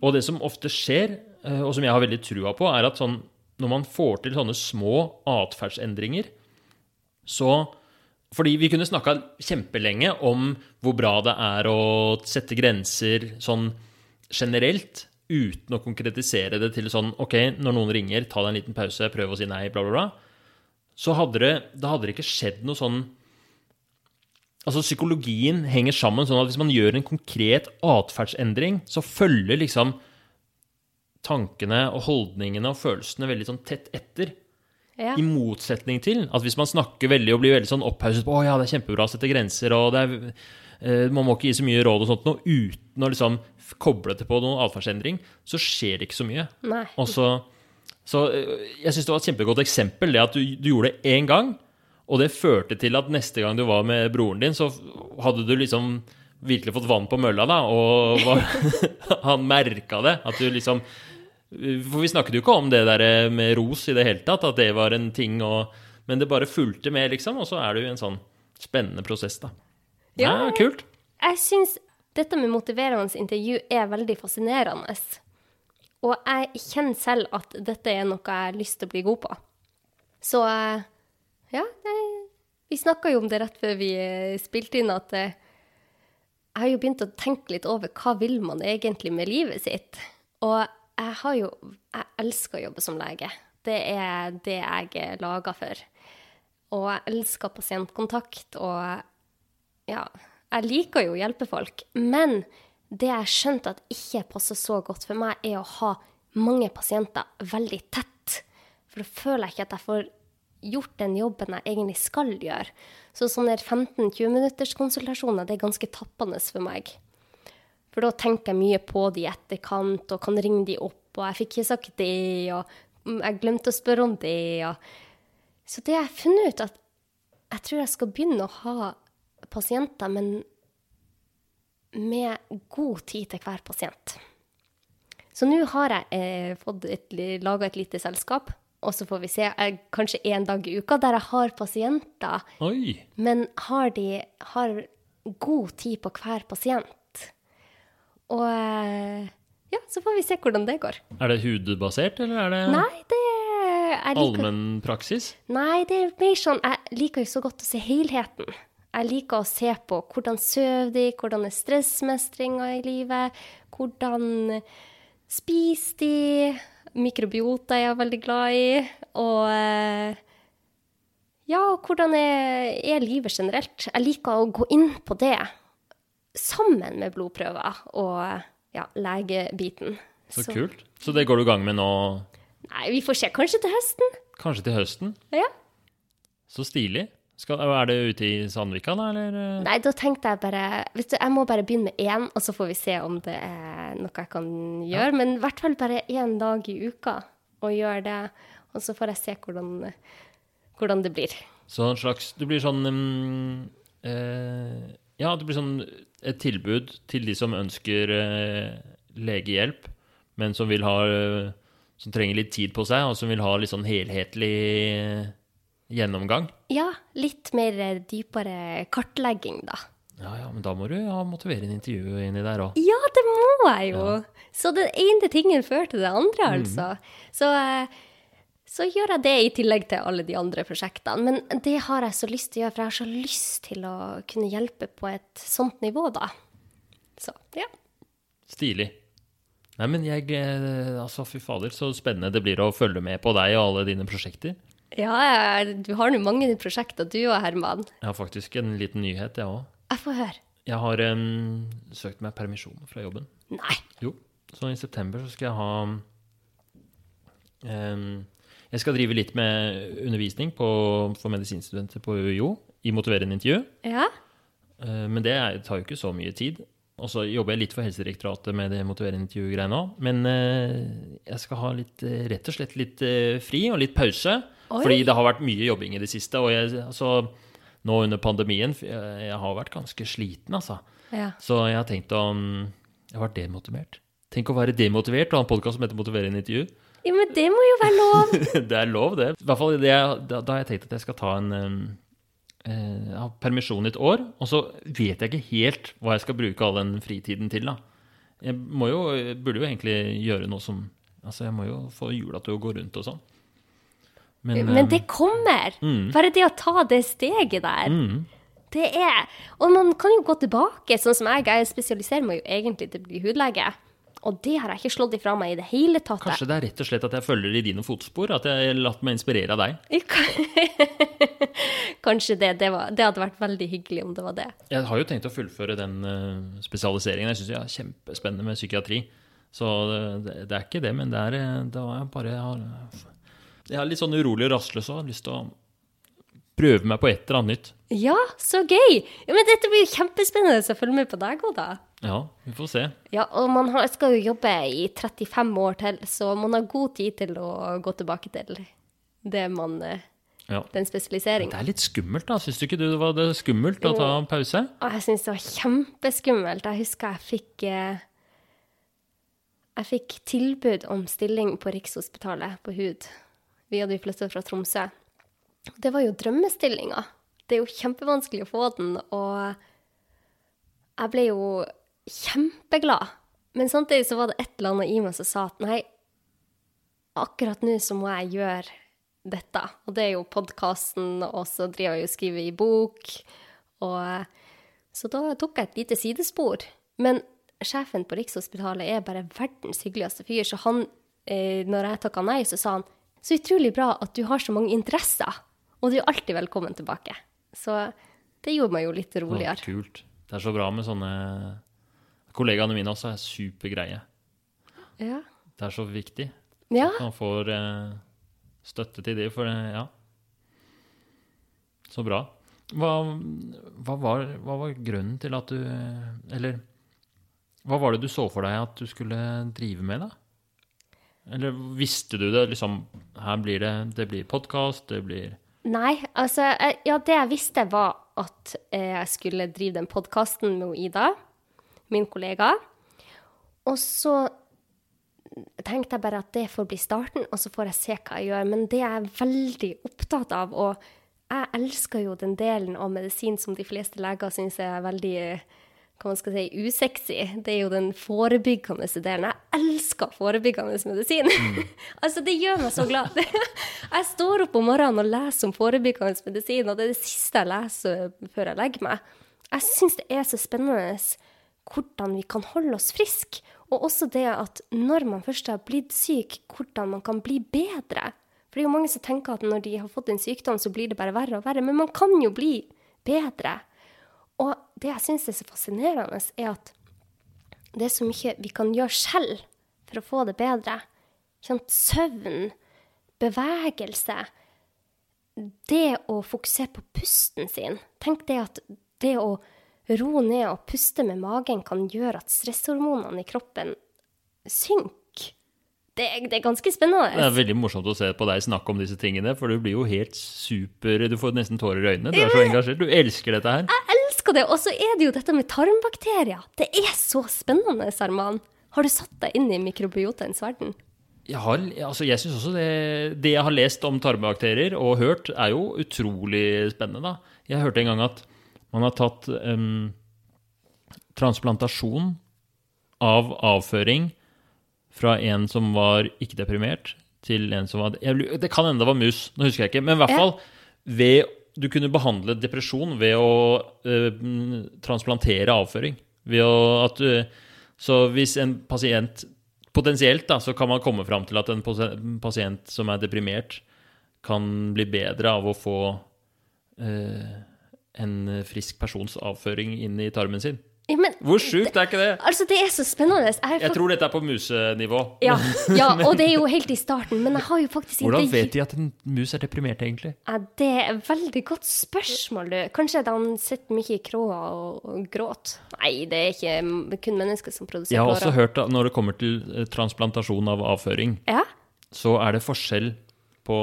Og det som ofte skjer, eh, og som jeg har veldig trua på, er at sånn, når man får til sånne små atferdsendringer, så fordi vi kunne snakka kjempelenge om hvor bra det er å sette grenser sånn generelt, uten å konkretisere det til sånn OK, når noen ringer, ta deg en liten pause, prøv å si nei, bla, bla, bla. Så hadde det, da hadde det ikke skjedd noe sånn Altså, psykologien henger sammen sånn at hvis man gjør en konkret atferdsendring, så følger liksom tankene og holdningene og følelsene veldig sånn tett etter. Ja. I motsetning til at hvis man snakker veldig og blir veldig sånn opphauset på å ja, det er kjempebra å sette grenser, og det er, eh, man må ikke gi så mye råd og sånt noe, uten å liksom koble det på noen atferdsendring, så skjer det ikke så mye. Nei. Og så, så eh, jeg syns det var et kjempegodt eksempel, det at du, du gjorde det én gang, og det førte til at neste gang du var med broren din, så hadde du liksom virkelig fått vann på mølla, da, og var, han merka det. At du liksom for vi snakket jo ikke om det der med ros i det hele tatt, at det var en ting og Men det bare fulgte med, liksom, og så er det jo en sånn spennende prosess, da. Ja, ja kult. Jeg syns dette med motiverende intervju er veldig fascinerende. Og jeg kjenner selv at dette er noe jeg har lyst til å bli god på. Så ja, vi snakka jo om det rett før vi spilte inn, at jeg har jo begynt å tenke litt over hva vil man egentlig med livet sitt. Og jeg har jo Jeg elsker å jobbe som lege. Det er det jeg er laga for. Og jeg elsker pasientkontakt, og ja Jeg liker jo å hjelpe folk. Men det jeg skjønte at ikke passer så godt for meg, er å ha mange pasienter veldig tett. For da føler jeg ikke at jeg får gjort den jobben jeg egentlig skal gjøre. Så sånne 15-20 minutters konsultasjoner, det er ganske tappende for meg. For da tenker jeg mye på de i etterkant, og kan ringe de opp, og jeg fikk ikke sagt det, og jeg glemte å spørre om det, og Så det har jeg funnet ut, at jeg tror jeg skal begynne å ha pasienter, men med god tid til hver pasient. Så nå har jeg eh, laga et lite selskap, og så får vi se eh, kanskje én dag i uka der jeg har pasienter. Oi. Men har de har god tid på hver pasient. Og eh, ja, så får vi se hvordan det går. Er det hudbasert, eller er det Nei, det Allmennpraksis? Nei, det er mer sånn Jeg liker jo så godt å se helheten. Jeg liker å se på hvordan sover de, hvordan er stressmestringa i livet, hvordan spiser de, mikrobiota er jeg veldig glad i, og eh, ja, hvordan er, er livet generelt? Jeg liker å gå inn på det sammen med blodprøver og ja, legebiten. Så, kult. Så det går du i gang med nå, Nei, vi får se. Kanskje til høsten? kanskje til høsten? Ja. Så stilig. Skal, er det ute i Sandvika, da, eller? Nei, da tenkte jeg bare vet du, Jeg må bare begynne med én, og så får vi se om det er noe jeg kan gjøre. Men i hvert fall bare én dag i uka og gjøre det. Og så får jeg se hvordan, hvordan det blir. Så en slags Du blir sånn um, eh, Ja, det blir sånn et tilbud til de som ønsker eh, legehjelp, men som vil ha eh, Som trenger litt tid på seg, og som vil ha litt sånn helhetlig gjennomgang. Ja, litt mer eh, dypere kartlegging, da. Ja, ja, men da må du ha motiverende intervju inni der òg. Ja, det må jeg jo! Så den ene tingen fører til det andre, altså. Så, eh, så gjør jeg det i tillegg til alle de andre prosjektene. Men det har jeg så lyst til å gjøre, for jeg har så lyst til å kunne hjelpe på et sånt nivå, da. Så ja. Stilig. Nei, men jeg eh, Altså, fy fader, så spennende det blir å følge med på deg og alle dine prosjekter. Ja, jeg- du har nå mange prosjekter, du og Herman. Jeg har faktisk en liten nyhet, jeg òg. Jeg får høre. Jeg har um, søkt meg permisjon fra jobben. Nei. Jo. Så i september så skal jeg ha um, Jeg skal drive litt med undervisning på, for medisinstudenter på UiO i motiverende intervju. Ja? Uh, Men det tar jo ikke så mye tid. Og så jobber jeg litt for Helsedirektoratet med det motiverende intervju-greiene òg. Men uh, jeg skal ha litt, eh, rett og slett litt uh, fri og litt pause. Oi. Fordi det har vært mye jobbing i det siste. Og jeg, altså, nå under pandemien f- Jeg, jeg har vært ganske sliten, altså. Ja. Så jeg har tenkt å mm, Jeg har vært demotivert. Tenk å være demotivert og ha en podkast som heter Motiverende intervju. ja, men det må jo være lov. det er lov, det. I hvert fall det, da, da har jeg tenkt at jeg skal ta en um, eh, ha permisjon i et år, og så vet jeg ikke helt hva jeg skal bruke all den fritiden til. da. Jeg må jo, jeg burde jo egentlig gjøre noe som Altså, jeg må jo få hjula til å gå rundt og sånn. Men, Men um, det kommer. Mm. Bare det å ta det steget der. Det er Og man kan jo gå tilbake, sånn som jeg. Jeg spesialiserer meg jo egentlig til å bli hudlege. Og det har jeg ikke slått ifra meg i det hele tatt. Kanskje det er rett og slett at jeg følger i dine fotspor? At jeg har latt meg inspirere av deg? Kanskje det. Det, var, det hadde vært veldig hyggelig om det var det. Jeg har jo tenkt å fullføre den eh, spesialiseringen. Jeg syns det er kjempespennende med psykiatri. Så det, det er ikke det, men det er, eh, det var bare Jeg har, jeg er litt sånn urolig og rastløs og har lyst til å prøve meg på et eller annet nytt. Ja, så gøy! Ja, men dette blir jo kjempespennende å følge med på deg òg, da. Ja, vi får se. Ja, og man har, skal jo jobbe i 35 år til, så man har god tid til å gå tilbake til det man eh, Ja. Den Det er litt skummelt, da. Syns du ikke du det var det skummelt å ta en pause? Jeg syns det var kjempeskummelt. Jeg husker jeg fikk eh, Jeg fikk tilbud om stilling på Rikshospitalet på hud. Vi hadde flyttet fra Tromsø. Det var jo drømmestillinga. Det er jo kjempevanskelig å få den, og jeg ble jo kjempeglad. Men samtidig så var det et eller annet i meg som sa at nei, akkurat nå så må jeg gjøre dette. Og det er jo podkasten, og så driver jeg jo og skriver i bok. Og, så da tok jeg et lite sidespor. Men sjefen på Rikshospitalet er bare verdens hyggeligste fyr, så han, eh, når jeg takka nei, så sa han så utrolig bra at du har så mange interesser, og du er alltid velkommen tilbake. Så det gjorde meg jo litt roligere. kult. Det er så bra med sånne Kollegaene mine også er supergreie. Ja. Det er så viktig. ja. At Man får eh, støtte til det, for det, ja. Så bra. Hva, hva, var, hva var grunnen til at du Eller hva var det du så for deg at du skulle drive med, da? Eller visste du det? Liksom, her blir det Det blir podkast, det blir Nei, altså Ja, det jeg visste, var at eh, jeg skulle drive den podkasten med Ida, min kollega. Og så tenkte jeg bare at det får bli starten, og så får jeg se hva jeg gjør. Men det jeg er veldig opptatt av, og jeg elsker jo den delen av medisin som de fleste leger syns er veldig hva man skal si, usexy. Det er jo den forebyggende delen. Jeg elsker forebyggende medisin. altså, det gjør meg så glad. jeg står opp om morgenen og leser om forebyggende medisin, og det er det siste jeg leser før jeg legger meg. Jeg syns det er så spennende hvordan vi kan holde oss friske. Og også det at når man først har blitt syk, hvordan man kan bli bedre. For det er jo mange som tenker at når de har fått en sykdom, så blir det bare verre og verre. Men man kan jo bli bedre. Og det jeg syns er så fascinerende, er at det er så mye vi kan gjøre selv for å få det bedre. Søvn, bevegelse. Det å fokusere på pusten sin. Tenk det at det å roe ned og puste med magen kan gjøre at stresshormonene i kroppen synker. Det, det, er ganske spennende. Det er veldig morsomt å se på deg snakke om disse tingene, for du blir jo helt super Du får nesten tårer i øynene. Du er så engasjert. Du elsker dette her. Jeg elsker det. Og så er det jo dette med tarmbakterier. Det er så spennende, Arman. Har du satt deg inn i mikrobiotaens verden? Jeg, har, altså jeg synes også det, det jeg har lest om tarmbakterier og hørt, er jo utrolig spennende. Da. Jeg hørte en gang at man har tatt um, transplantasjon av avføring fra en som var ikke deprimert, til en som var Det kan hende det var mus, nå husker jeg ikke. Men i hvert fall ved Du kunne behandle depresjon ved å eh, transplantere avføring. At uh, Så hvis en pasient Potensielt da, så kan man komme fram til at en pasient som er deprimert, kan bli bedre av å få eh, en frisk persons avføring inn i tarmen sin. Ja, men, Hvor sjukt er ikke det? Altså, Det er så spennende. Jeg, jeg fått... tror dette er på musenivå. Ja, ja, og det er jo helt i starten, men jeg har jo faktisk Hvordan ikke... vet de at en mus er deprimert, egentlig? Ja, det er et veldig godt spørsmål, du. Kanskje han sitter mye i kråa og, og gråter. Nei, det er ikke kun mennesker som produserer Jeg har også hørt at når det kommer til eh, transplantasjon av avføring, ja? så er det forskjell på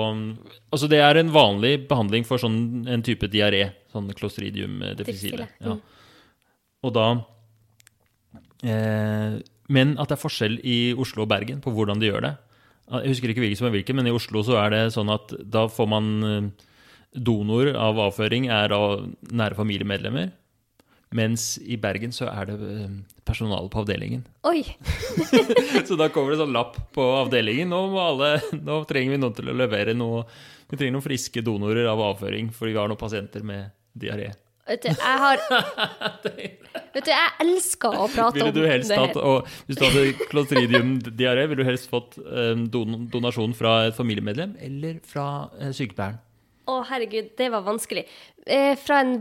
Altså, det er en vanlig behandling for sånn en type diaré. Sånn klostridium difficile. Ja. Og da eh, Men at det er forskjell i Oslo og Bergen på hvordan de gjør det. Jeg husker ikke hvilken som er hvilken, men i Oslo så er det sånn at da får man eh, Donor av avføring er av nære familiemedlemmer. Mens i Bergen så er det eh, personale på avdelingen. Oi! så da kommer det sånn lapp på avdelingen. Nå, alle, nå, trenger vi noen til å levere noe Vi trenger noen friske donorer av avføring, fordi vi har noen pasienter med diaré. Vet du, jeg har Vet du, jeg elsker å prate om det. her. og hvis du hadde klostridiumdiaré, ville du helst fått um, don donasjon fra et familiemedlem eller fra uh, sykepleieren? Å, herregud, det var vanskelig. Eh, fra en,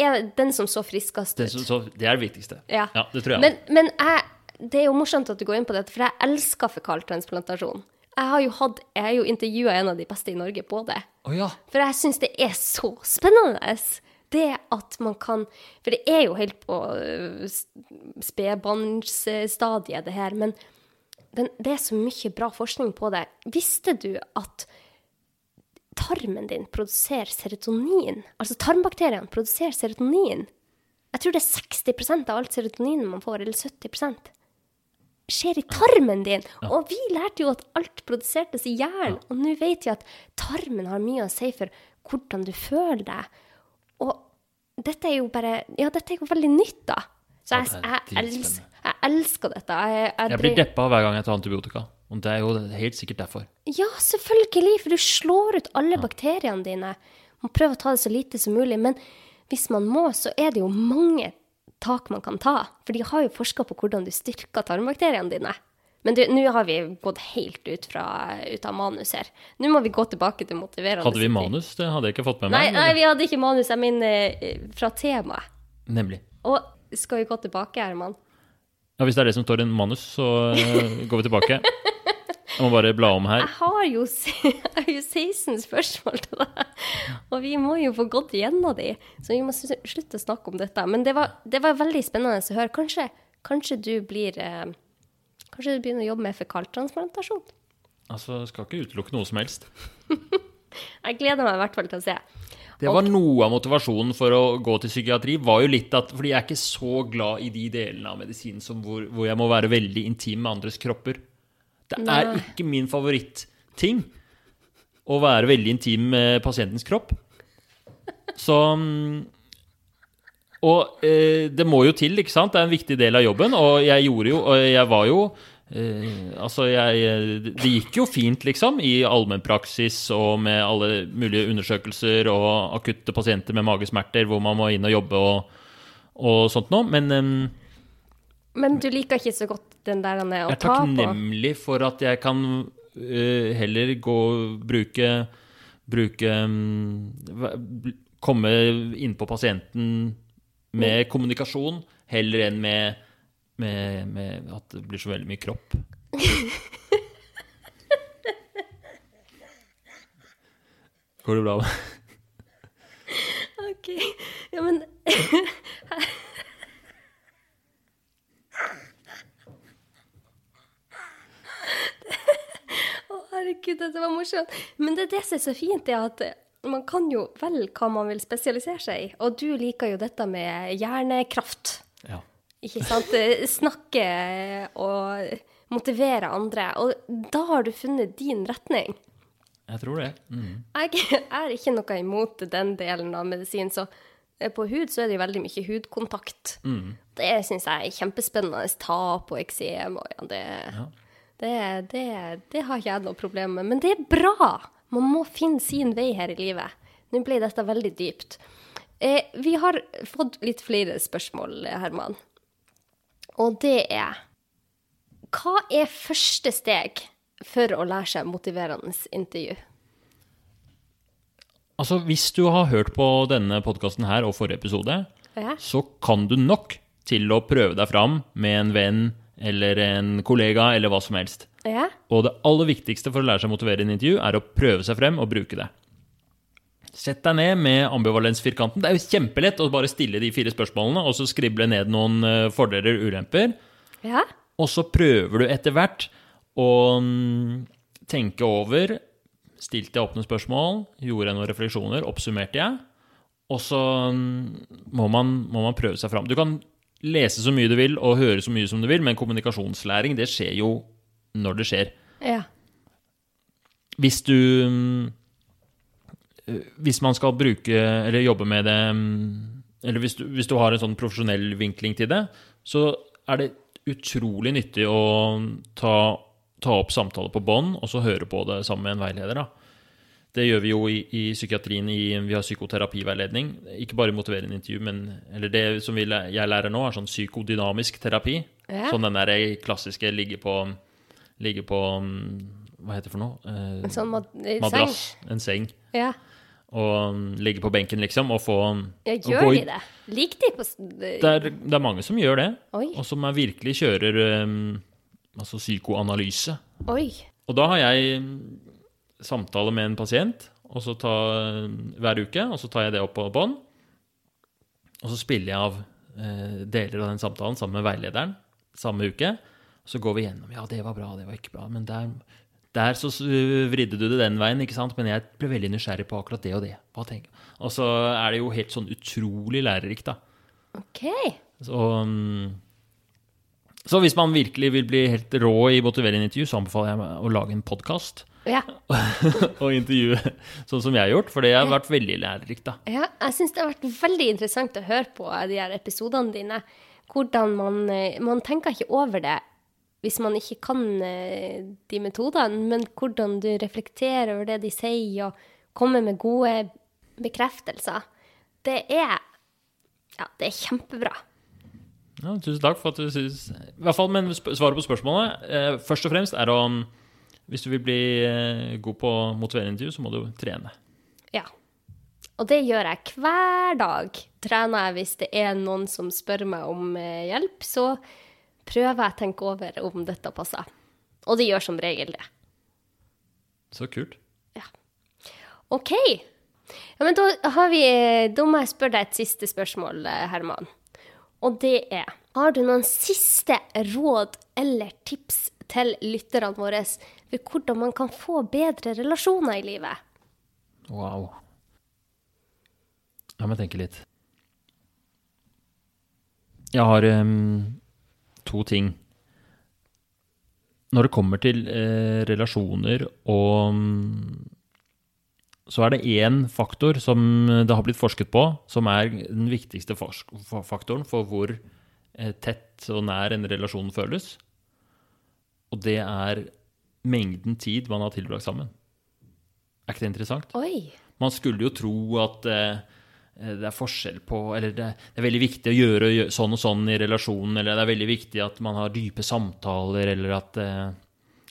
en, den som så friskest ut. Så, det er det viktigste. Ja, ja det tror jeg. Men, men jeg, det er jo morsomt at du går inn på dette, for jeg elsker fekaltransplantasjon. Jeg har jo, hatt, jo intervjua en av de beste i Norge på det. Oh, ja. For jeg syns det er så spennende det at man kan For det er jo helt på øh, spedbarnsstadiet, det her. Men den, det er så mye bra forskning på det. Visste du at tarmen din produserer serotonin? Altså tarmbakteriene produserer serotonin. Jeg tror det er 60% av alt serotonin man får, eller 70% skjer i tarmen din. Ja. Og vi lærte jo at alt produsertes i hjernen. Og nå vet vi at tarmen har mye å si for hvordan du føler deg. Og dette er jo bare Ja, dette er jo veldig nytt, da. Så jeg, jeg, elsker, jeg elsker dette. Jeg, jeg blir deppa hver gang jeg tar antibiotika. Og det er jo helt sikkert derfor. Ja, selvfølgelig. For du slår ut alle ja. bakteriene dine. Man prøver å ta det så lite som mulig. Men hvis man må, så er det jo mange tak man kan ta. For de har jo forska på hvordan du styrker tarmbakteriene dine. Men nå har vi gått helt ut, fra, ut, av manus her. Nå må vi gå tilbake til motiverende Hadde vi manus? Det hadde jeg ikke fått med meg. Nei, nei vi hadde ikke manus. Jeg mener eh, fra temaet. Nemlig. Og skal vi gå tilbake, Herman? Ja, Hvis det er det som står i manus, så uh, går vi tilbake. Jeg må bare bla om her. Jeg har jo, jeg har jo 16 spørsmål til deg, og vi må jo få gått gjennom de. Så vi må slutte å snakke om dette. Men det var, det var veldig spennende å høre. Kanskje, kanskje du blir eh, Kanskje du begynner å jobbe med fekaltransplantasjon? Altså, skal ikke utelukke noe som helst. jeg gleder meg i hvert fall til å se. Det var noe av motivasjonen for å gå til psykiatri. var jo litt at, Fordi jeg er ikke så glad i de delene av medisinen hvor, hvor, jeg må være veldig intim med andres kropper. Det Nei. er ikke min favoritting å være veldig intim med pasientens kropp. Så mm, Og eh, det må jo til, ikke sant? Det er en viktig del av jobben. Og jeg gjorde jo Og jeg var jo eh, Altså, jeg Det gikk jo fint, liksom, i allmennpraksis og med alle mulige undersøkelser og akutte pasienter med magesmerter hvor man må inn og jobbe og, og sånt noe. Men eh, Men du liker ikke så godt den der å jeg er ta på? takknemlig for at jeg kan eh, heller gå bruke Bruke bl- Komme innpå pasienten med kommunikasjon heller enn med, med, med at det blir så veldig mye kropp. Går det bra? Ok, ja, men herregud, dette var morsomt. Men det, det som er så fint, er at man kan jo velge hva man vil spesialisere seg i. Og du liker jo dette med hjernekraft. Ja. Ikke sant? Snakke og motivere andre. Og da har du funnet din retning. Jeg tror det. Mm. Jeg er ikke noe imot den delen av medisin, så eh, på hud så er det jo veldig mye hudkontakt. Det syns jeg er kjempespennende. Tap og eksem og ja, det, det, det, det har ikke jeg noe problem med. Men det er bra! Man må finne sin vei her i livet. Nå ble dette veldig dypt. Eh, vi har fått litt flere spørsmål, Herman. Og det er Hva er første steg for å lære seg motiverende intervju? Altså, hvis du har hørt på denne podkasten her og forrige episode, Ja. så kan du nok til å prøve deg fram med en venn eller en kollega eller hva som helst. Ja? Og det aller viktigste for å lære seg å motivere i en intervju, er å prøve seg frem og bruke det. Sett deg ned med ambivalensfirkanten. Det er jo kjempelett å bare stille de fire spørsmålene og så skrible ned noen eh, fordeler og ulemper. Ja? Og så prøver du etter hvert å mm, tenke over Stilte jeg åpne spørsmål, gjorde jeg noen refleksjoner, oppsummerte jeg. Og så mm, må man, må man prøve seg fram. Du kan lese så mye du vil og høre så mye som du vil, men kommunikasjonslæring det skjer jo når det skjer. Ja. Hvis du mm, eh, Hvis man skal bruke eller jobbe med det mm, Eller hvis du, hvis du har en sånn profesjonell vinkling til det, så er det utrolig nyttig å ta, ta opp samtaler på bånd og så høre på det sammen med en veileder. Da. Det gjør vi jo i, i psykiatrien. I, vi har psykoterapiveiledning. Ikke bare i motiverende intervju, men eller det som vi, jeg lærer nå, er sånn psykodynamisk terapi. Ja. Sånn den der klassiske ligge på, ligge på mm, Hva heter det for noe? Eh, En sånn mad madrass, seng. en seng, Ja. og um, ligge på benken, liksom, og få ja, gjør de det? Liker de på Det er, det er mange som gjør det, Oi. og som virkelig kjører um, altså psykoanalyse. Oi. Og da har jeg samtale med en pasient og så ta, hver uke, og så tar jeg det opp på bånd. Og så spiller jeg av eh, deler av den samtalen sammen med veilederen samme uke. Så går vi gjennom ja, det var bra, det var ikke bra. Men der, der så s- vridde du det den veien, ikke sant? Men jeg ble veldig nysgjerrig på akkurat det og det. Hva tenker Og så er det jo helt sånn utrolig lærerikt, da. OK. Så, um, så hvis man virkelig vil bli helt rå i motiverende så anbefaler jeg meg å lage en podkast Ja. og intervjue sånn som jeg har gjort, for det har vært veldig lærerikt, da. ja jeg syns det har vært veldig interessant å høre på eh, de her episodene dine. Hvordan man eh, Man tenker ikke over det hvis man ikke kan eh, de metodene, men hvordan du reflekterer over det de sier, og kommer med gode bekreftelser. Det er Ja, det er kjempebra. Ja, tusen takk for at du synes I hvert fall, men svaret på spørsmålet eh, først og fremst er å Hvis du vil bli eh, god på motiverende intervju, så må du trene. Ja. Og det gjør jeg hver dag. Trener jeg hvis det er noen som spør meg om hjelp, så prøver jeg å tenke over om dette passer. Og det gjør som regel det. Så kult. Ja. OK. Ja, men da, har vi, da må jeg spørre deg et siste spørsmål, Herman. Og det er Har du noen siste råd eller tips til lytterne våre for hvordan man kan få bedre relasjoner i livet? Wow. La meg tenke litt. Jeg har em, to ting. Når det kommer til eh, relasjoner og mm, så er det én faktor som det har blitt forsket på, som er den viktigste faktoren for hvor eh, tett og nær en relasjon føles. Og det er mengden tid man har tilbrakt sammen. Er ikke det interessant? Oi. Man skulle jo tro at eh, det er forskjell på Eller det, er veldig viktig å gjøre sånn og sånn i relasjonen, eller det er veldig viktig at man har dype samtaler, eller at eh,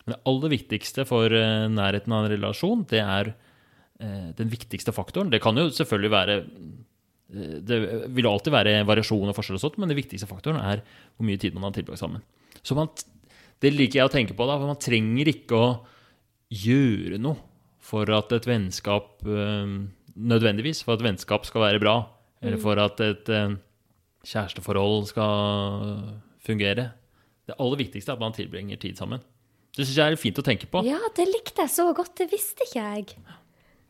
Men det aller viktigste for eh, nærheten av en relasjon, det er eh, den viktigste faktoren. Det kan jo selvfølgelig være eh, Det vil alltid være variasjon og forskjell og sånt, men den viktigste faktoren er hvor mye tid man har tilbrakt sammen. Så man, det liker jeg å tenke på, da, for man trenger ikke å gjøre noe for at et vennskap eh, Nødvendigvis for at vennskap skal være bra, eller for at et eh, kjæresteforhold skal fungere. Det aller viktigste er at man tilbringer tid sammen. Det syns jeg er fint å tenke på. Ja, det likte jeg så godt. Det visste ikke jeg.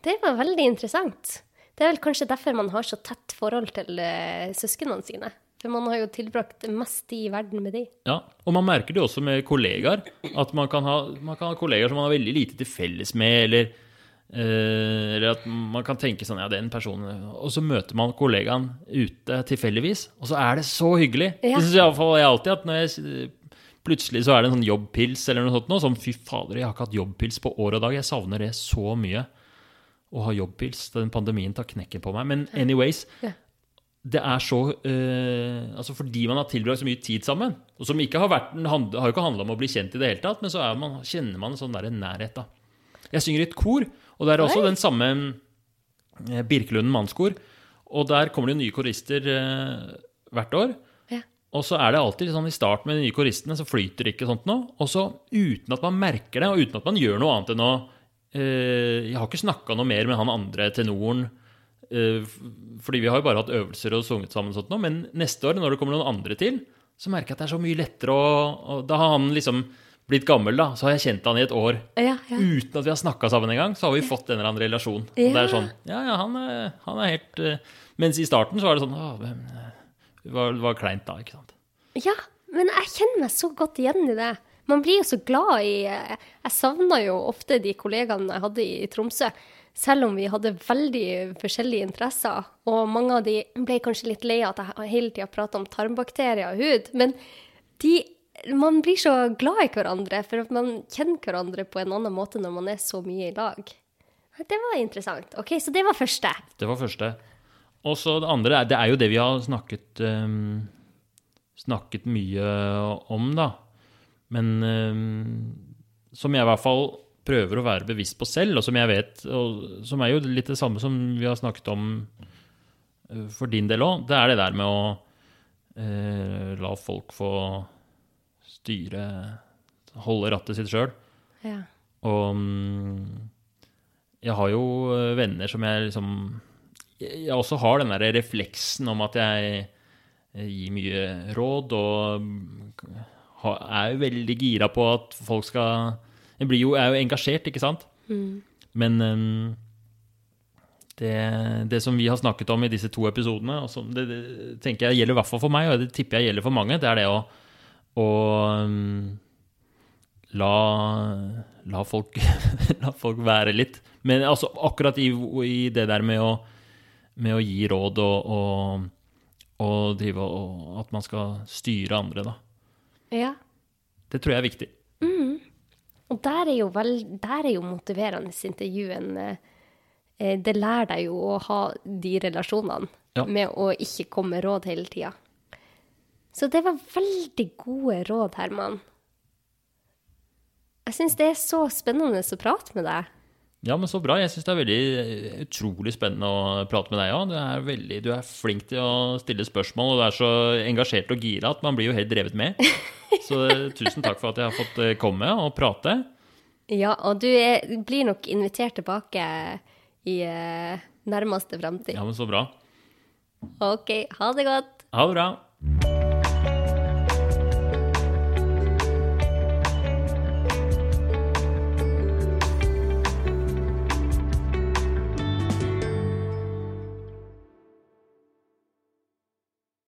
Det var veldig interessant. Det er vel kanskje derfor man har så tett forhold til eh, søsknene sine. For man har jo tilbrakt mest i verden med de. Ja, og man merker det også med kollegaer. At man kan ha, man kan ha kollegaer som man har veldig lite til felles med, eller, eller at man kan tenke sånn Ja, den personen Og så møter man kollegaen ute tilfeldigvis, og så er det så hyggelig. Ja. Det syns iallfall jeg alltid. At når jeg plutselig så er det en sånn jobbpils eller noe sånt Noe, sånn, fy fader, jeg har ikke hatt jobbpils på år og dag. Jeg savner det så mye. Å ha jobbpils. Den pandemien tar knekken på meg. Men anyways. Ja. Det er så eh, Altså fordi man har tilbrakt så mye tid sammen, og som ikke har vært har jo ikke handla om å bli kjent i det hele tatt, men så man, kjenner man en sånn der nærhet, da. Jeg synger i et kor, og det er også Oi. den samme eh, Birkelunden mannskor. Og der kommer det nye korister eh, hvert år. Ja. Og så er det alltid sånn i starten med de nye koristene, så flyter det ikke sånt noe. Og så uten at man merker det, og uten at man gjør noe annet enn å eh, Jeg har ikke snakka noe mer med han andre tenoren, eh, fordi vi har jo bare hatt øvelser og sunget sammen, og sånt nå, men neste år, når det kommer noen andre til, så merker jeg at det er så mye lettere å Da har han liksom blitt gammel, da. Så har jeg kjent han i et år. Ja, ja. Uten at vi har snakka sammen engang, så har vi fått en eller annen relasjon. Og det er sånn Ja, ja, han er, han er helt uh, Mens i starten så var det sånn Å, hvem eh, det var, det var kleint da, ikke sant. Ja, men jeg kjenner meg så godt igjen i det. Man blir jo så glad i Jeg savna jo ofte de kollegaene jeg hadde i Tromsø, selv om vi hadde veldig forskjellige interesser. Og mange av de ble kanskje litt lei av at jeg hele tida prata om tarmbakterier og hud. Men de, man blir så glad i hverandre, for at man kjenner hverandre på en annen måte når man er så mye i lag. Det var interessant. OK, så det var første. Det var første. Og så det andre det er jo det vi har snakket um, snakket mye om, da. Men um, som jeg i hvert fall prøver å være bevisst på selv, og som jeg vet, og som er jo litt det samme som vi har snakket om eh, for din del òg, det er det der med å uh, la folk få styre Holde rattet sitt sjøl. Ja. Og mm, jeg har jo eh, venner som jeg liksom Jeg også har den der refleksen om at jeg gir mye råd og mm, er jo veldig gira på at folk skal Jeg blir jo, er jo engasjert, ikke sant? Men mm, det, det som vi har snakket om i disse to episodene, og som det, det tenker jeg gjelder i hvert fall for meg, og det tipper jeg gjelder for mange, det er det å, å um, la, la, folk, la folk være litt. Men altså, akkurat i, i det der med å, med å gi råd og, og, og drive og at man skal styre andre, da. ja. Det tror jeg er viktig. Og der er vel, der er jo motiverende intervjuen eh, eh, Det lærer deg jo å ha de relasjonene Ja. med å ikke komme råd hele tida. Så det var veldig gode råd, Herman. Jeg syns det er så spennende å prate med deg. Ja, men så bra. Jeg syns det er veldig eh, utrolig spennende å prate med deg òg. Du, er du er flink til å stille spørsmål, og du er så engasjert og gira at man blir jo helt drevet med. Så eh, tusen takk for at jeg har fått eh, komme og prate. Ja, og du er, blir nok invitert tilbake i nærmeste fremtid. Ja, men så bra. OK, ha det godt. Ha det bra.